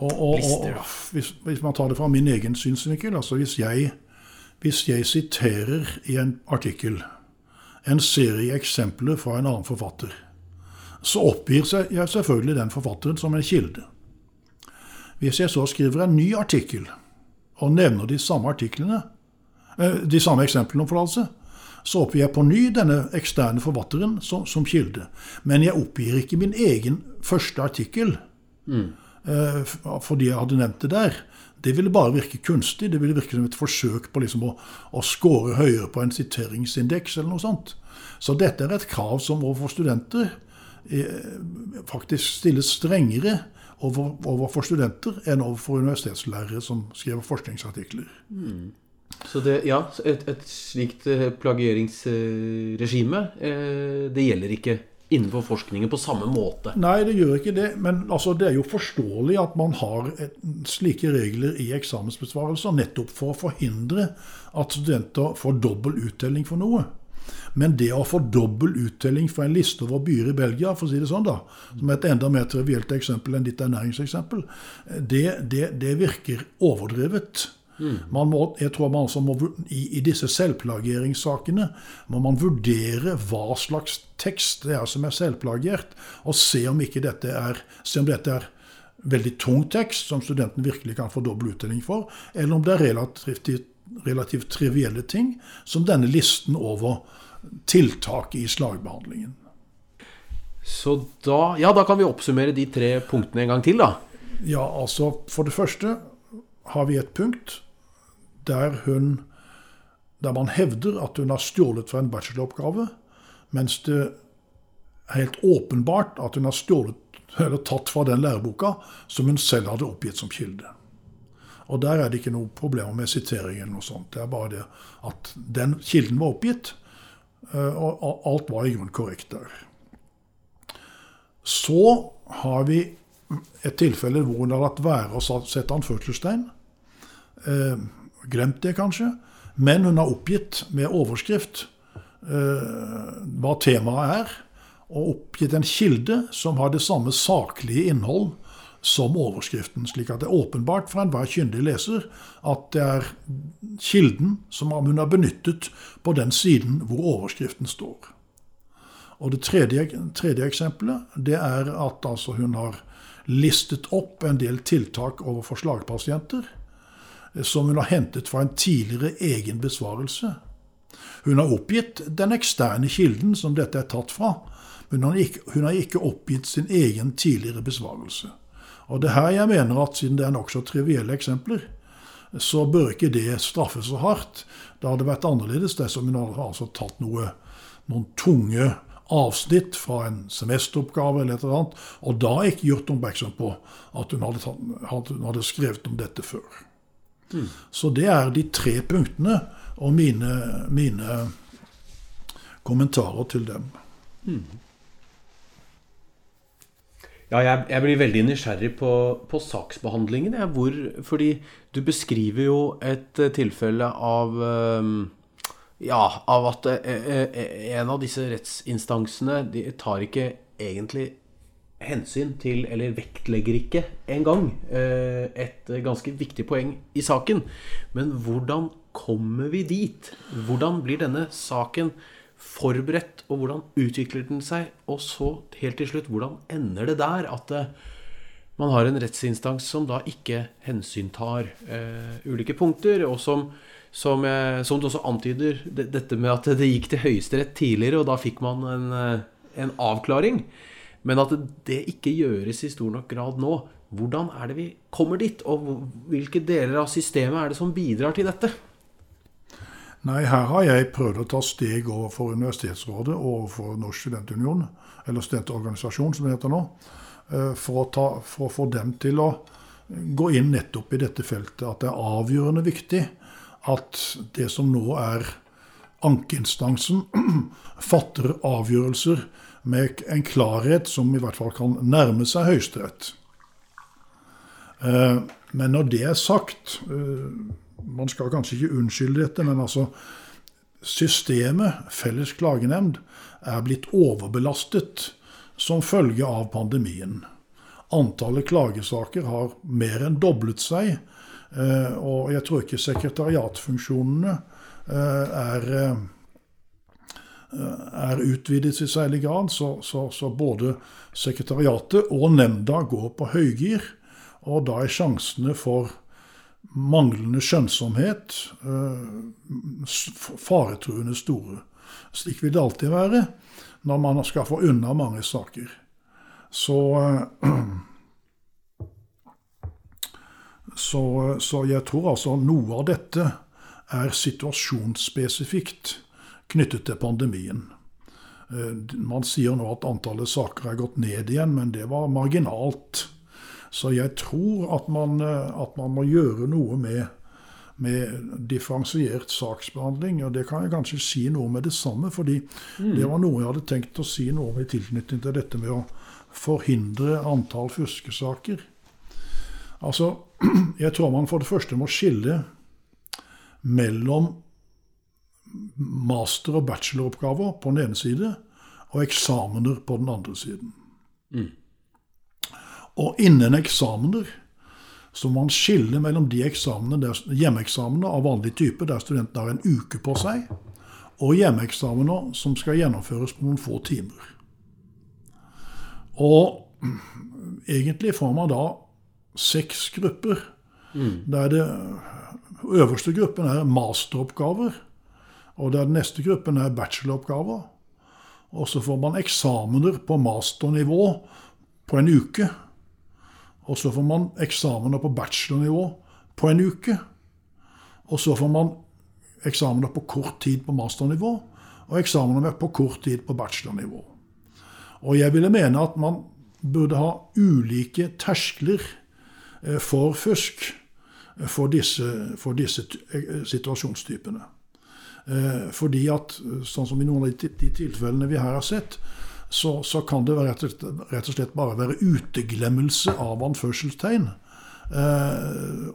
Og, og, og, Lister, hvis, hvis man tar det fra min egen synsvinkel, altså hvis jeg, hvis jeg siterer i en artikkel en serie eksempler fra en annen forfatter, så oppgir jeg selvfølgelig den forfatteren som en kilde. Hvis jeg så skriver en ny artikkel og nevner de samme artiklene, eh, de samme eksemplene om forlatelse, så oppgir jeg på ny denne eksterne forfatteren som, som kilde. Men jeg oppgir ikke min egen første artikkel mm. fordi jeg hadde nevnt det der. Det ville bare virke kunstig. Det ville virke som et forsøk på liksom å, å score høyere på en siteringsindeks eller noe sånt. Så dette er et krav som overfor studenter eh, faktisk stilles strengere over, overfor studenter enn overfor universitetslærere som skriver forskningsartikler. Så det, ja, et, et slikt eh, plagieringsregime, eh, det gjelder ikke innenfor forskningen på samme måte. Nei, det gjør ikke det. Men altså, det er jo forståelig at man har et, slike regler i eksamensbesvarelser, nettopp for å forhindre at studenter får dobbel uttelling for noe. Men det å få dobbel uttelling fra en liste over byer i Belgia, for å si det sånn da, som er et enda mer trivielt eksempel enn ditt ernæringseksempel, det, det, det virker overdrevet. Må, jeg tror man må, i, I disse selvplageringssakene må man vurdere hva slags tekst det er som er selvplagiert, og se om dette er, se om dette er veldig tung tekst som studenten virkelig kan få dobbel uttelling for, eller om det er relativt, relativt trivielle ting, som denne listen over tiltak i slagbehandlingen. Så da, ja, da kan vi oppsummere de tre punktene en gang til, da. Ja, altså For det første har vi et punkt der hun der man hevder at hun har stjålet fra en bacheloroppgave, mens det er helt åpenbart at hun har stjålet eller tatt fra den læreboka som hun selv hadde oppgitt som kilde. Og der er det ikke noe problemer med sitering eller noe sånt. Det er bare det at den kilden var oppgitt, eh, og alt var i grunnen korrekt der. Så har vi et tilfelle hvor hun har latt være å sette anførselstegn. Eh, glemt det kanskje. Men hun har oppgitt med overskrift eh, hva temaet er, og oppgitt en kilde som har det samme saklige innhold som overskriften, slik at det er åpenbart for enhver kyndig leser at det er kilden som hun har benyttet på den siden hvor overskriften står. Og det tredje, tredje eksempelet det er at altså hun har listet opp en del tiltak overfor slagpasienter eh, som hun har hentet fra en tidligere egen besvarelse. Hun har oppgitt den eksterne kilden som dette er tatt fra, men hun har ikke, hun har ikke oppgitt sin egen tidligere besvarelse. Og det er her jeg mener at siden det er nokså trivielle eksempler, så bør ikke det straffes så hardt. Det hadde vært annerledes dersom hun hadde altså tatt noe, noen tunge avsnitt fra en semesteroppgave eller et eller annet, og da ikke gjort oppmerksom på at hun hadde, tatt, hun hadde skrevet om dette før. Mm. Så det er de tre punktene og mine, mine kommentarer til dem. Mm. Ja, jeg, jeg, blir veldig nysgjerrig på, på saksbehandlingen. Jeg, hvor, fordi du beskriver jo et tilfelle av um ja, av at eh, eh, en av disse rettsinstansene de tar ikke egentlig hensyn til, eller vektlegger ikke engang, eh, et ganske viktig poeng i saken. Men hvordan kommer vi dit? Hvordan blir denne saken forberedt, og hvordan utvikler den seg? Og så, helt til slutt, hvordan ender det der? At man har en rettsinstans som da ikke hensyntar uh, ulike punkter, og som som, som, du også antyder, dette med at det gikk til Høyesterett tidligere, og da fikk man en, eh, en, avklaring. Men at det ikke gjøres i stor nok grad nå. Hvordan er det vi kommer dit? Og hvilke deler av systemet er det som bidrar til dette? Nei, her har jeg prøvd å ta steg overfor Universitetsrådet og overfor Norsk studentunion, eller studentorganisasjon som det heter nå, eh, for å, ta, for å få dem til å gå inn nettopp i dette feltet. At det er avgjørende viktig at det som nå er ankeinstansen, fatter avgjørelser med en klarhet som i hvert fall kan nærme seg Høyesterett. Eh, men når det er sagt eh, Man skal kanskje ikke unnskylde dette, men altså Systemet, Felles klagenemnd, er blitt overbelastet som følge av pandemien. Antallet klagesaker har mer enn doblet seg Eh, og jeg tror ikke sekretariatfunksjonene eh, er, eh, er utvidet i særlig grad. Så, så, så, både sekretariatet og nemnda går på høygir. Og da er sjansene for manglende skjønnsomhet faretruende store. Slik vil det alltid være når man skal få unna mange saker. Så Så, så, jeg tror altså noe av dette er situasjonsspesifikt knyttet til pandemien. Eh, man sier nå at antallet saker er gått ned igjen, men det var marginalt. Så jeg tror at man, eh, at man må gjøre noe med, med, differensiert saksbehandling. Og det kan jeg kanskje si noe med det samme, fordi mm. det var noe jeg hadde tenkt å si noe om i tilknytning til dette med å forhindre antall fuskesaker. Altså, jeg tror man for det første må skille mellom master- og bacheloroppgaver på den ene side og eksamener på den andre siden. Mm. Og innen eksamener så må man skille mellom de eksamene hjemmeeksamener av vanlig type, der studentene har en uke på seg, og hjemmeeksamener som skal gjennomføres på noen få timer. Og egentlig får man da seks grupper. Mm. Der det øverste gruppen er masteroppgaver. Og der den neste gruppen er bacheloroppgaver. Og så får man eksamener på masternivå på en uke. Og så får man eksamener på bachelornivå på en uke. Og så får man eksamener på kort tid på masternivå, og eksamener på kort tid på bachelornivå. Og jeg ville mene at man burde ha ulike terskler Eh, for fusk eh, for disse, for disse eh, situasjonstypene. Fordi at, sånn som i noen av de tilfellene vi her har sett, så, så kan det rett og, slett, rett og, slett, bare være uteglemmelse av anførselstegn.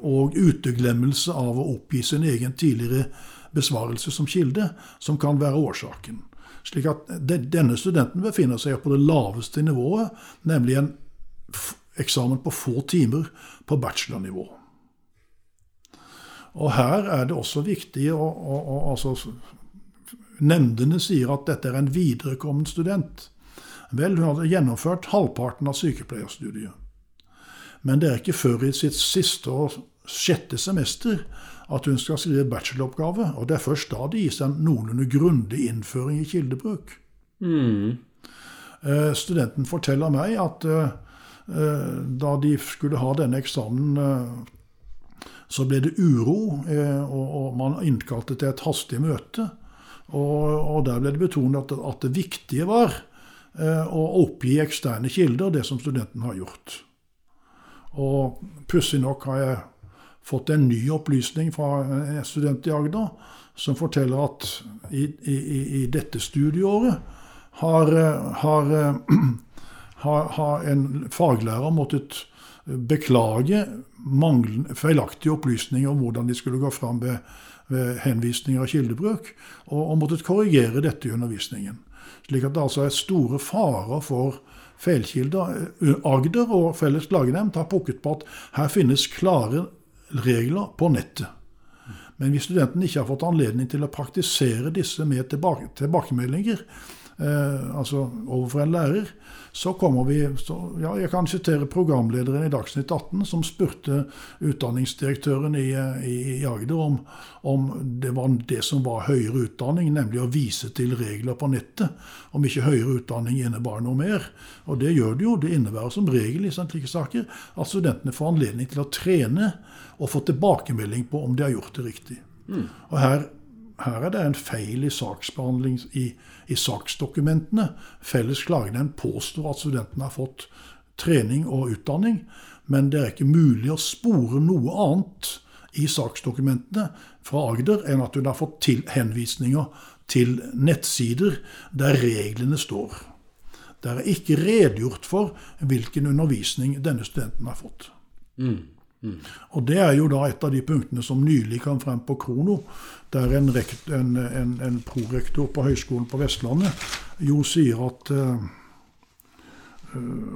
Og uteglemmelse av å oppgi sin egen tidligere besvarelse som kilde, som kan være årsaken. Slik at denne studenten befinner seg på det laveste nivået, nemlig en eksamen på få timer på bachelornivå. Og her er det også viktig å, å, å altså, Nemndene sier at dette er en viderekommen student. Vel, hun hadde gjennomført halvparten av sykepleierstudiet. Men det er ikke før i sitt siste og sjette semester at hun skal skrive bacheloroppgave. Og det er først da det gis en noenlunde grundig innføring i kildebruk. Mm. Eh, studenten forteller meg at eh, eh, da de skulle ha denne eksamen, så ble det uro, eh, og, og man innkalte til et hastig møte. Og, og der ble det betonet at, at det viktige var eh, å oppgi eksterne kilder, det som studenten har gjort. Og pussig nok har jeg fått en ny opplysning fra en student i Agder, som forteller at i, i, i dette studieåret har, har, har, har en faglærer måttet beklage feilaktige opplysninger om hvordan de skulle gå fram ved, ved henvisninger av kildebruk, og, og måttet korrigere dette i undervisningen. Slik at det altså er store farer for feilkilder. Agder og Felles klagenemnd har pukket på at her finnes klare regler på nettet. Men hvis studenten ikke har fått anledning til å praktisere disse med tilbake, tilbakemeldinger, eh, altså overfor en lærer, så kommer vi så, ja, Jeg kan sitere programlederen i Dagsnytt 18, som spurte utdanningsdirektøren i, i, i Agder om, om, det var det som var høyere utdanning, nemlig å vise til regler på nettet. Om ikke høyere utdanning innebar noe mer. Og det gjør det jo. Det innebærer som regel i slike saker at studentene får anledning til å trene og få tilbakemelding på om de har gjort det riktig. Mm. Og her her er det en feil i i, i saksdokumentene. Felles klagenemnd påstår at studentene har fått trening og utdanning, men det er ikke mulig å spore noe annet i saksdokumentene fra Agder enn at hun har fått til henvisninger til nettsider der reglene står. Der er ikke redegjort for hvilken undervisning denne studenten har fått. Mm. Og Det er jo da et av de punktene som nylig kom frem på Krono, der en, en, en, en prorektor på Høgskolen på Vestlandet jo sier at uh,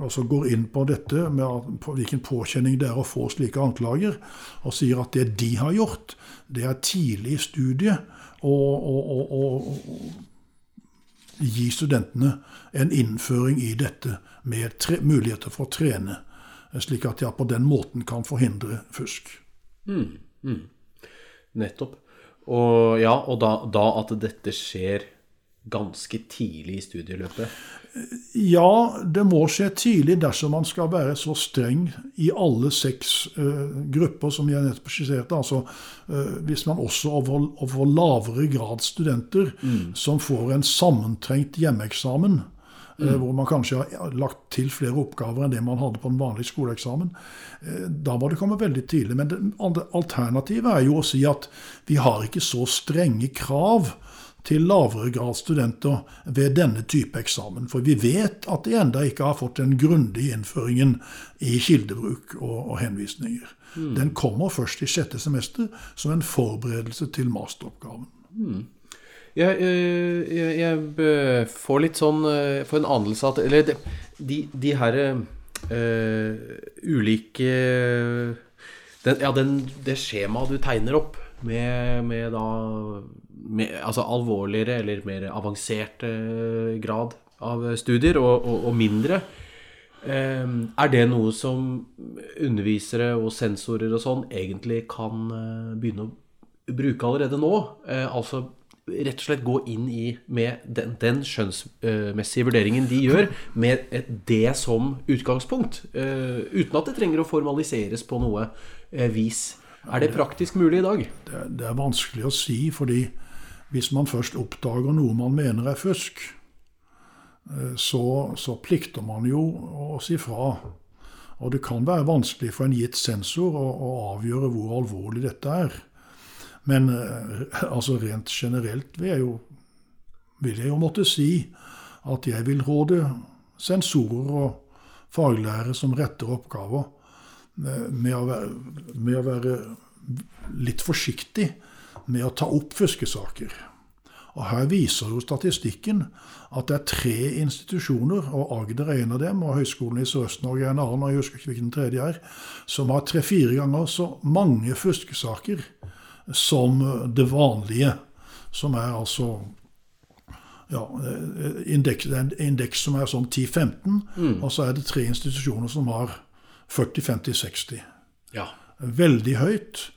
altså går inn på dette med på hvilken påkjenning det er å få slike anklager, og sier at det de har gjort, det er tidlig i studiet å gi studentene en innføring i dette med tre, muligheter for å trene slik at jeg på den måten kan forhindre fusk. Mm, mm. Nettopp. Og ja, og da, da, at dette skjer ganske tidlig i studieløpet? Ja, det må skje tidlig dersom man skal være så streng i alle seks uh, grupper som jeg nettopp skisserte. Altså uh, hvis man også over, over lavere grad studenter mm. som får en sammentrengt hjemmeeksamen, Mm. Hvor man kanskje har lagt til flere oppgaver enn det man hadde på en vanlig skoleeksamen. Eh, da må det komme veldig tidlig. Men det alternativet er jo å si at vi har ikke så strenge krav til lavere grad studenter ved denne type eksamen. For vi vet at de enda ikke har fått den grundige innføringen i kildebruk og, og henvisninger. Mm. Den kommer først i sjette semester som en forberedelse til masteroppgaven. Mm. Jeg, eh, jeg, jeg, får litt sånn eh, Får en anelse at Eller de, de her uh, ulike den, Ja, den, det skjemaet du tegner opp med, med da med, Altså alvorligere eller mer avansert uh, grad av studier, og, og, og mindre. Uh, er det noe som undervisere og sensorer og sånn egentlig kan begynne å bruke allerede nå? altså rett og slett gå inn i med den, den skjønnsmessige vurderingen de gjør, med det som utgangspunkt. Uh, uten at det trenger å formaliseres på noe uh, vis. Er det praktisk mulig i dag? Det, det, er vanskelig å si, fordi hvis man først oppdager noe man mener er fusk, uh, så, så plikter man jo å si fra. Og det kan være vanskelig for en gitt sensor å, å avgjøre hvor alvorlig dette er. Men eh, altså rent generelt vil jeg, jo, vil jeg jo måtte si at jeg vil råde sensorer og faglærere som retter oppgaver, eh, med å være, med å være litt forsiktig med å ta opp fuskesaker. Og Her viser jo statistikken at det er tre institusjoner, og Agder er en av dem, og Høgskolen i Sørøst-Norge er en annen, og jeg husker ikke hvilken tredje er, som har tre-fire ganger så mange fuskesaker som det vanlige, som er altså ja, indeks, en indeks som er sånn 10-15, mm. og så er det tre institusjoner som har 40-50-60. Ja. Veldig høyt.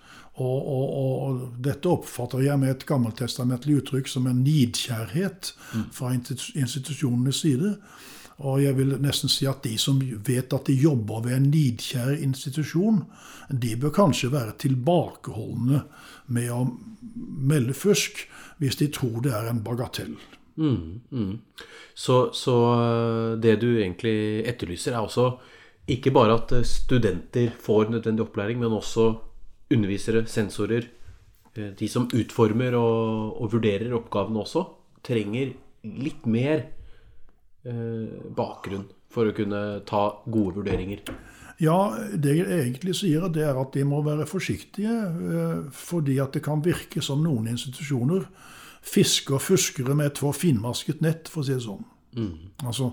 Og, og, og, dette oppfatter jeg med et gammeltestamentlig uttrykk som en nidkjærhet fra institusjonenes side. Og jeg vil nesten si at de som vet at de jobber ved en nidkjær institusjon, de bør kanskje være tilbakeholdne med å melde fusk hvis de tror det er en bagatell. Mm, mm. Så, så, eh, det du egentlig etterlyser, er også ikke bare at eh, studenter får nødvendig opplæring, men også undervisere, sensorer, eh, de som utformer og, og vurderer oppgavene også, trenger litt mer eh, bakgrunn for å kunne ta gode vurderinger. Ja, det jeg egentlig sier, det er at de må være forsiktige. Fordi at det kan virke som noen institusjoner fisker fuskere med et for finmasket nett, for å si det sånn. Mm. Altså,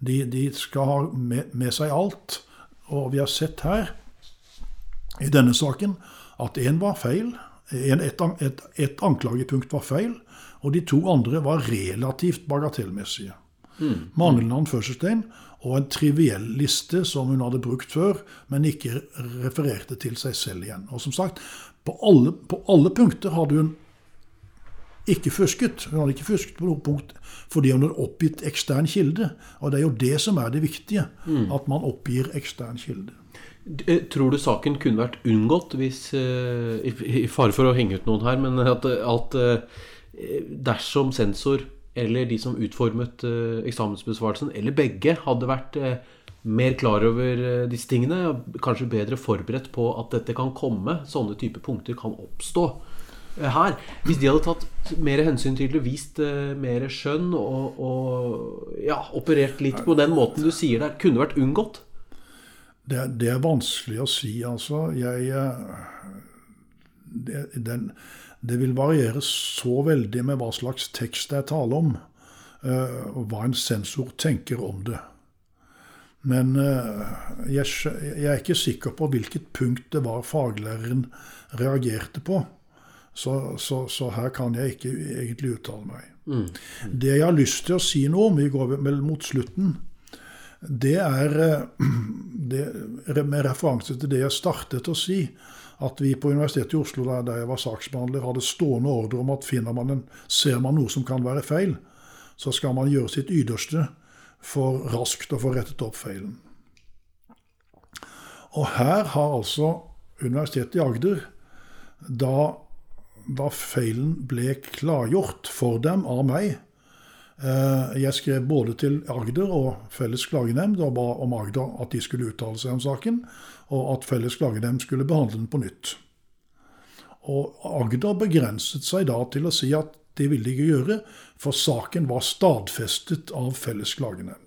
de, de, skal ha med, med, seg alt. Og vi har sett her, i denne saken, at én var feil. En, et, et, et, anklagepunkt var feil, og de to andre var relativt bagatellmessige. Mm. Manglende anførselstegn og en triviell liste som hun hadde brukt før, men ikke refererte til seg selv igjen. Og som sagt, på alle, på alle punkter hadde hun ikke fusket. Hun hadde ikke fusket på noe punkt fordi hun hadde oppgitt ekstern kilde. Og det er jo det som er det viktige, mm. at man oppgir ekstern kilde. Eh, tror du saken kunne vært unngått hvis uh, i, fare for å henge ut noen her, men at, at uh, dersom sensor eller de som utformet uh, eksamensbesvarelsen, eller begge, hadde vært mer klar over disse tingene, og kanskje bedre forberedt på at dette kan komme, sånne type punkter kan oppstå, her. Hvis de hadde tatt mer hensyn til det, vist mer skjønn og, og ja, operert litt på den måten du sier der, kunne vært unngått? Det, det er vanskelig å si, altså. Jeg eh, den, det, vil variere så veldig med hva slags tekst det er tale om, uh, og hva en sensor tenker om det. Men uh, jeg, er ikke sikker på hvilket punkt det var faglæreren reagerte på. Så, så, så, her kan jeg ikke egentlig uttale meg. Mm. Mm. Det jeg har lyst til å si noe om, vi går vel mot slutten, det er eh, det, med referanse til det jeg startet å si, at vi på Universitetet i Oslo, der jeg var saksbehandler, hadde stående ordre om at man en, ser man noe som kan være feil, så skal man gjøre sitt ytterste for raskt å få rettet opp feilen. Og her har altså Universitetet i Agder da da feilen ble klargjort for dem av meg. Eh, jeg skrev både til Agder og Felles klagenemnd og ba om Agder at de skulle uttale seg om saken, og at Felles klagenemnd skulle behandle den på nytt. Og Agder begrenset seg da til å si at det ville de ikke gjøre, for saken var stadfestet av Felles klagenemnd.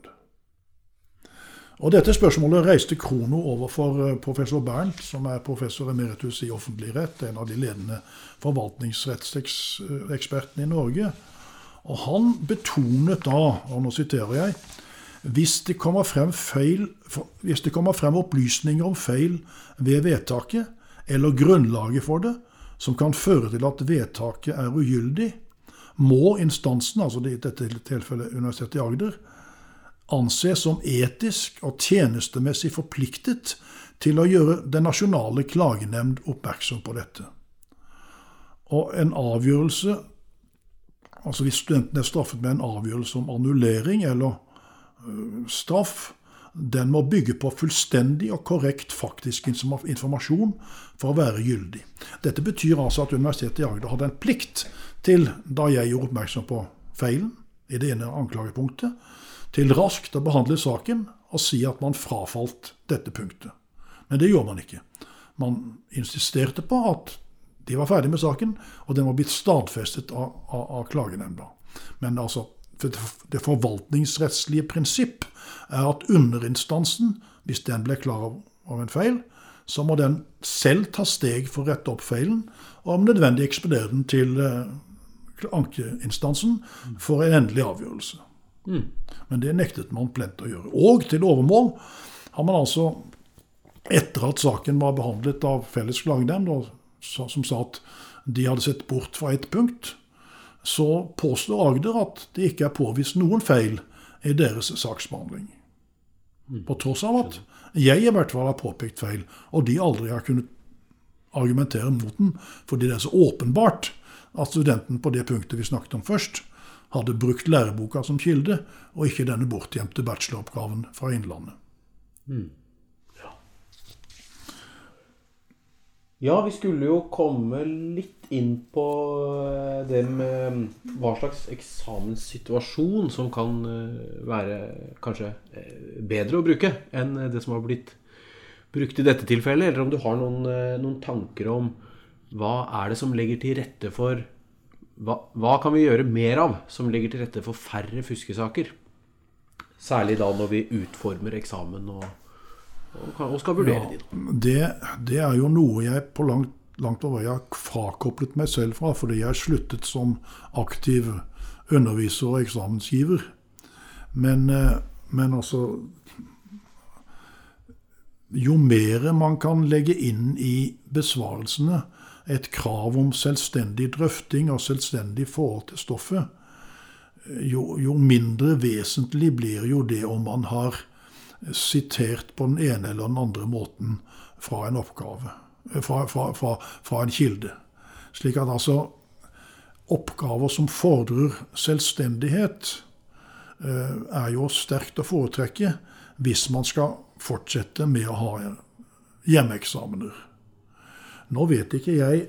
Og Dette spørsmålet reiste Krono overfor eh, professor Bernt, som er professor emeritus i offentlig rett, en av de ledende forvaltningsrettsekspertene i Norge. Og Han betonet da, og nå siterer jeg hvis det, kommer frem feil, hvis det kommer frem opplysninger om feil ved vedtaket, eller grunnlaget for det, som kan føre til at vedtaket er ugyldig, må instansen, altså i dette tilfellet Universitetet i Agder, anses som etisk og tjenestemessig forpliktet til å gjøre Den nasjonale klagenemnd oppmerksom på dette. Og en avgjørelse Altså hvis studenten er straffet med en avgjørelse om annullering eller øh, straff, den må bygge på fullstendig og korrekt faktisk informasjon for å være gyldig. Dette betyr altså at Universitetet i Agder hadde en plikt til, da jeg gjorde oppmerksom på feilen i det ene anklagepunktet, til raskt å behandle saken og si at man frafalt dette punktet. Men det gjorde man ikke. Man insisterte på at de var ferdig med saken, og den var blitt stadfestet av, av, av klagenemnda. Men altså, det forvaltningsrettslige prinsipp er at underinstansen, hvis den ble klar over en feil, så må den selv ta steg for å rette opp feilen, og om nødvendig ekspedere den til eh, ankeinstansen for en endelig avgjørelse. Mm. Men det nektet man plent å gjøre. Og til overmål har man altså, etter at saken var behandlet av Felles klagenemnd, som sa at de hadde sett bort fra ett punkt, så påstår Agder at det ikke er påvist noen feil i deres saksbehandling. Mm. På tross av at jeg i hvert fall har påpekt feil, og de aldri har kunnet argumentere mot den, fordi det er så åpenbart at studenten på det punktet vi snakket om først, hadde brukt læreboka som kilde, og ikke denne bortgjemte bacheloroppgaven fra Innlandet. Mm. Ja, vi skulle jo komme litt inn på eh, det med mm, hva slags eksamenssituasjon som kan eh, være kanskje eh, bedre å bruke enn det som har blitt brukt i dette tilfellet, eller om du har noen, noen tanker om hva er det som legger til rette for hva, hva, kan vi gjøre mer av som legger til rette for færre fuskesaker? Særlig da når vi utformer eksamen og, og, skal vurdere ja, de. Det, det, er jo noe jeg på langt, langt på vei har frakoblet meg selv fra, fordi jeg sluttet som aktiv underviser og eksamensgiver. Men, eh, men altså Jo mer man kan legge inn i besvarelsene, et krav om selvstendig drøfting og selvstendig forhold til stoffet, jo, jo, mindre vesentlig blir jo det om man har sitert på den ene eller den andre måten fra en oppgave, fra, fra, fra, fra en kilde. Slik at altså oppgaver som fordrer selvstendighet, eh, er jo sterkt å foretrekke hvis man skal fortsette med å ha hjemmeeksamener. Nå vet ikke jeg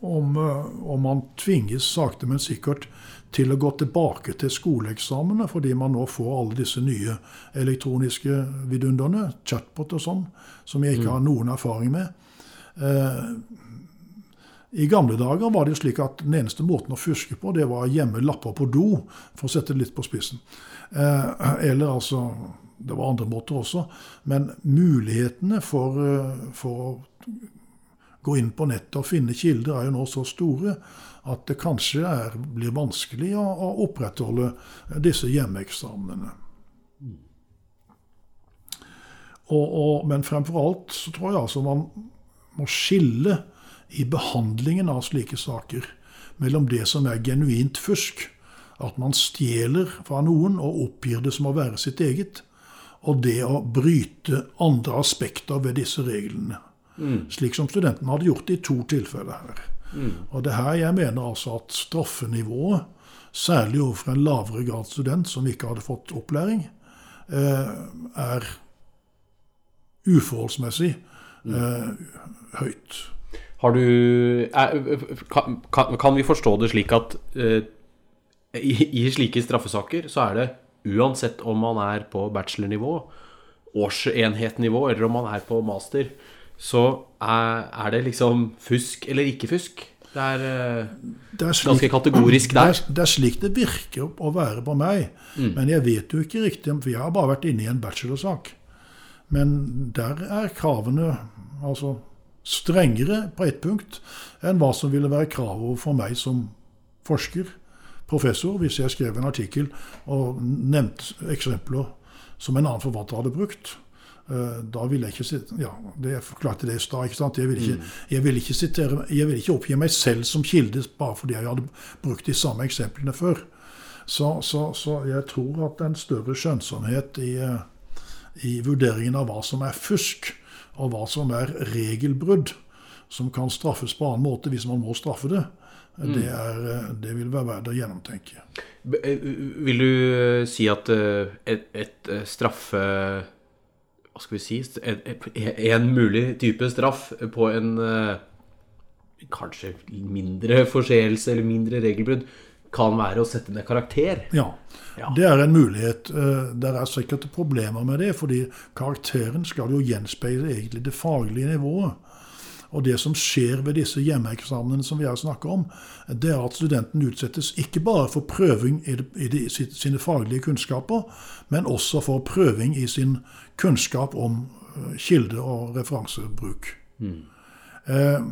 om, eh, om man tvinges sakte, men sikkert til å gå tilbake til skoleeksamene, fordi man nå får alle disse nye elektroniske vidunderne, chatbot og sånn, som jeg ikke har mm. noen erfaring med. Eh, I gamle dager var det jo slik at den eneste måten å fuske på, det var å gjemme lapper på do, for å sette det litt på spissen. Eh, eller altså Det var andre måter også. Men mulighetene for, for å gå inn på nettet og finne kilder, er jo nå så store at det kanskje er, blir vanskelig å, å, opprettholde disse hjemmeeksamene. Men fremfor alt så tror jeg altså man må skille i behandlingen av slike saker mellom det som er genuint fusk, at man stjeler fra noen og oppgir det som å være sitt eget, og det å bryte andre aspekter ved disse reglene. Mm. Slik som studentene hadde gjort i to tilfeller her. Mm. Og det her jeg mener altså at straffenivået, særlig overfor en lavere grad student som ikke hadde fått opplæring, eh, er uforholdsmessig mm. eh, høyt. Har du er, kan, kan, vi forstå det slik at eh, i, i slike straffesaker så er det uansett om man er på bachelornivå, årsenhetnivå, eller om man er på master, så er, er, det liksom fusk eller ikke fusk. Det er, eh, det er slik, ganske kategorisk der. Det er, det er, slik det virker å være på meg. Mm. Men jeg vet jo ikke riktig, for jeg har bare vært inne i en bachelorsak. Men der er kravene altså strengere på ett punkt enn hva som ville være kravet for meg som forsker, professor, hvis jeg skrev en artikkel og nevnte eksempler som en annen forfatter hadde brukt. Eh, da vil jeg ikke ja, det forklarte det i stad. Jeg, vil ikke, mm. jeg, vil ikke sitere, jeg vil ikke oppgi meg selv som kilde bare fordi jeg hadde brukt de samme eksemplene før. Så, så, så jeg tror at en større skjønnsomhet i, eh, i, vurderingen av hva som er fusk, og hva som er regelbrudd, som kan straffes på annen måte hvis man må straffe det, mm. det, er, eh, det, vil være verdt å gjennomtenke. Vil du si at et, et straffe hva skal vi si En mulig type straff på en eh, kanskje mindre forseelse eller mindre regelbrudd kan være å sette ned karakter. Ja, ja. det er en mulighet. Eh, det er sikkert problemer med det, fordi karakteren skal jo gjenspeile egentlig det faglige nivået. Og det som skjer ved disse hjemmeeksamene som vi har snakket om, det er at studenten utsettes ikke bare for prøving i, de, i de, sine faglige kunnskaper, men også for prøving i sin kunnskap om eh, kilde- og referansebruk. Mm. Eh,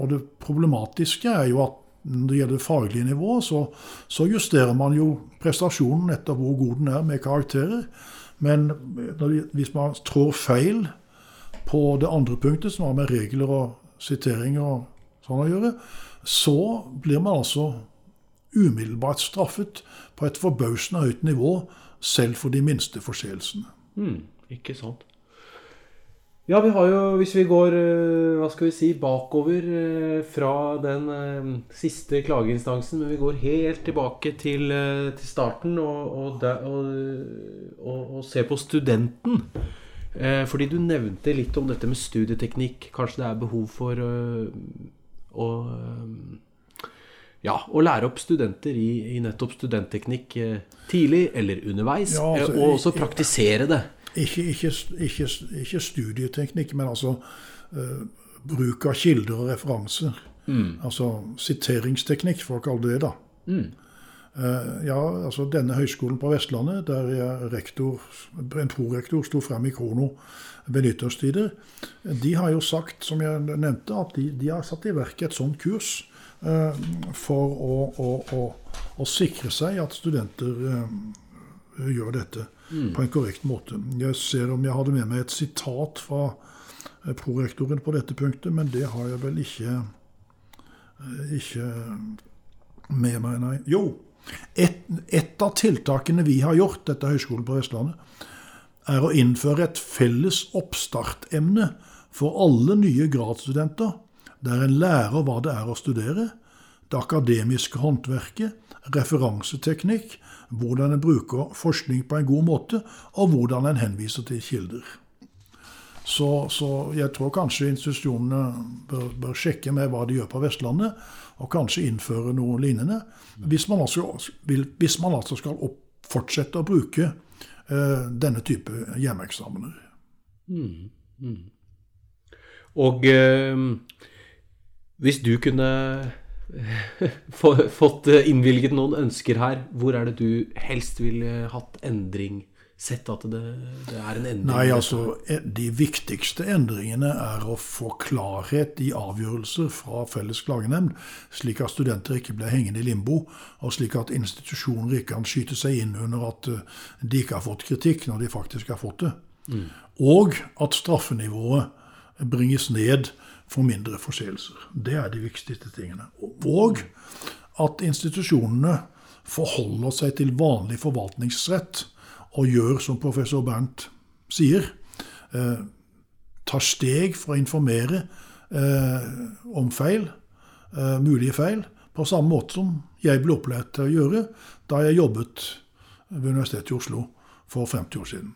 og det problematiske er jo at når det gjelder faglig nivå, så, så, justerer man jo prestasjonen etter hvor god den er med karakterer. Men de, hvis man trår feil på det andre punktet, som har med regler og siteringer og sånn å gjøre, så blir man altså umiddelbart straffet på et forbausende høyt nivå, selv for de minste forseelsene. Mm, ikke sant. Ja, vi har jo, hvis vi går eh, hva skal vi si, bakover eh, fra den eh, siste klageinstansen, men vi går helt tilbake til, til starten og, og, der, og, og, ser på studenten. Fordi du nevnte litt om dette med studieteknikk. Kanskje det er behov for å ja, å lære opp studenter i, i nettopp studentteknikk tidlig eller underveis, ja, altså, og også praktisere det. Ikke, ikke, ikke, ikke studieteknikk, men altså uh, bruk av kilder og referanser. Mm. Altså siteringsteknikk, for å kalle det det. da. Mm. Uh, ja, altså Denne høyskolen på Vestlandet, der jeg rektor, en prorektor sto frem i krono ved nyttårstider, de har jo sagt, som jeg nevnte, at de, de har satt i verk et sånt kurs uh, for å, å, å, å, sikre seg at studenter gjør dette mm. på en korrekt måte. Jeg ser om jeg hadde med meg et sitat fra eh, prorektoren på dette punktet, men det har jeg vel ikke, eh, ikke med meg, nei. Jo, et, et, av tiltakene vi har gjort, dette er på Vestlandet, er å innføre et felles oppstartemne for alle nye gradsstudenter, der en lærer hva det er å studere, det akademiske håndverket, referanseteknikk, hvordan en bruker forskning på en god måte, og hvordan en henviser til kilder. Så, så jeg tror kanskje institusjonene bør, bør, sjekke med hva de gjør på Vestlandet, og kanskje innføre noe lignende. Hvis man altså, vil, hvis man altså skal opp, fortsette å bruke uh, denne type hjemmeeksamener. Mm, mm. Og uh, hvis du kunne fått eh, innvilget noen ønsker her. Hvor er det du helst ville hatt endring? Sett at det, det er en endring? Nei, altså, De viktigste endringene er å få klarhet i avgjørelser fra Felles klagenemnd, slik at studenter ikke blir hengende i limbo, og slik at institusjoner ikke kan skyte seg inn under at eh, de ikke har fått kritikk, når de faktisk har fått det. Mm. Og at straffenivået bringes ned for mindre forseelser. Det er de viktigste tingene. Og at institusjonene forholder seg til vanlig forvaltningsrett og gjør som professor Bernt sier, eh, tar steg for å informere eh, om feil, eh, mulige feil, på samme måte som jeg ble opplært til å gjøre da jeg jobbet ved Universitetet i Oslo for 50 år siden.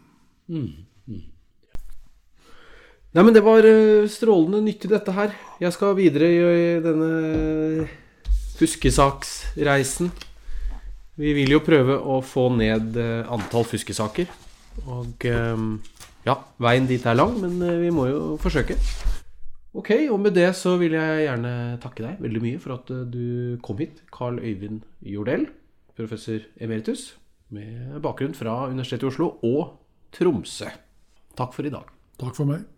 Mm. Nei, men det var eh, strålende nyttig, dette her. Jeg skal videre i denne fuskesaksreisen. Vi vil jo prøve å få ned eh, antall fuskesaker. Og eh, ja, veien dit er lang, men vi må jo forsøke. Ok, og med det så vil jeg gjerne takke deg veldig mye for at du kom hit. Carl Øyvind Jordell, professor emeritus, med bakgrunn fra Universitetet i Oslo og Tromsø. Takk for i dag. Takk for meg.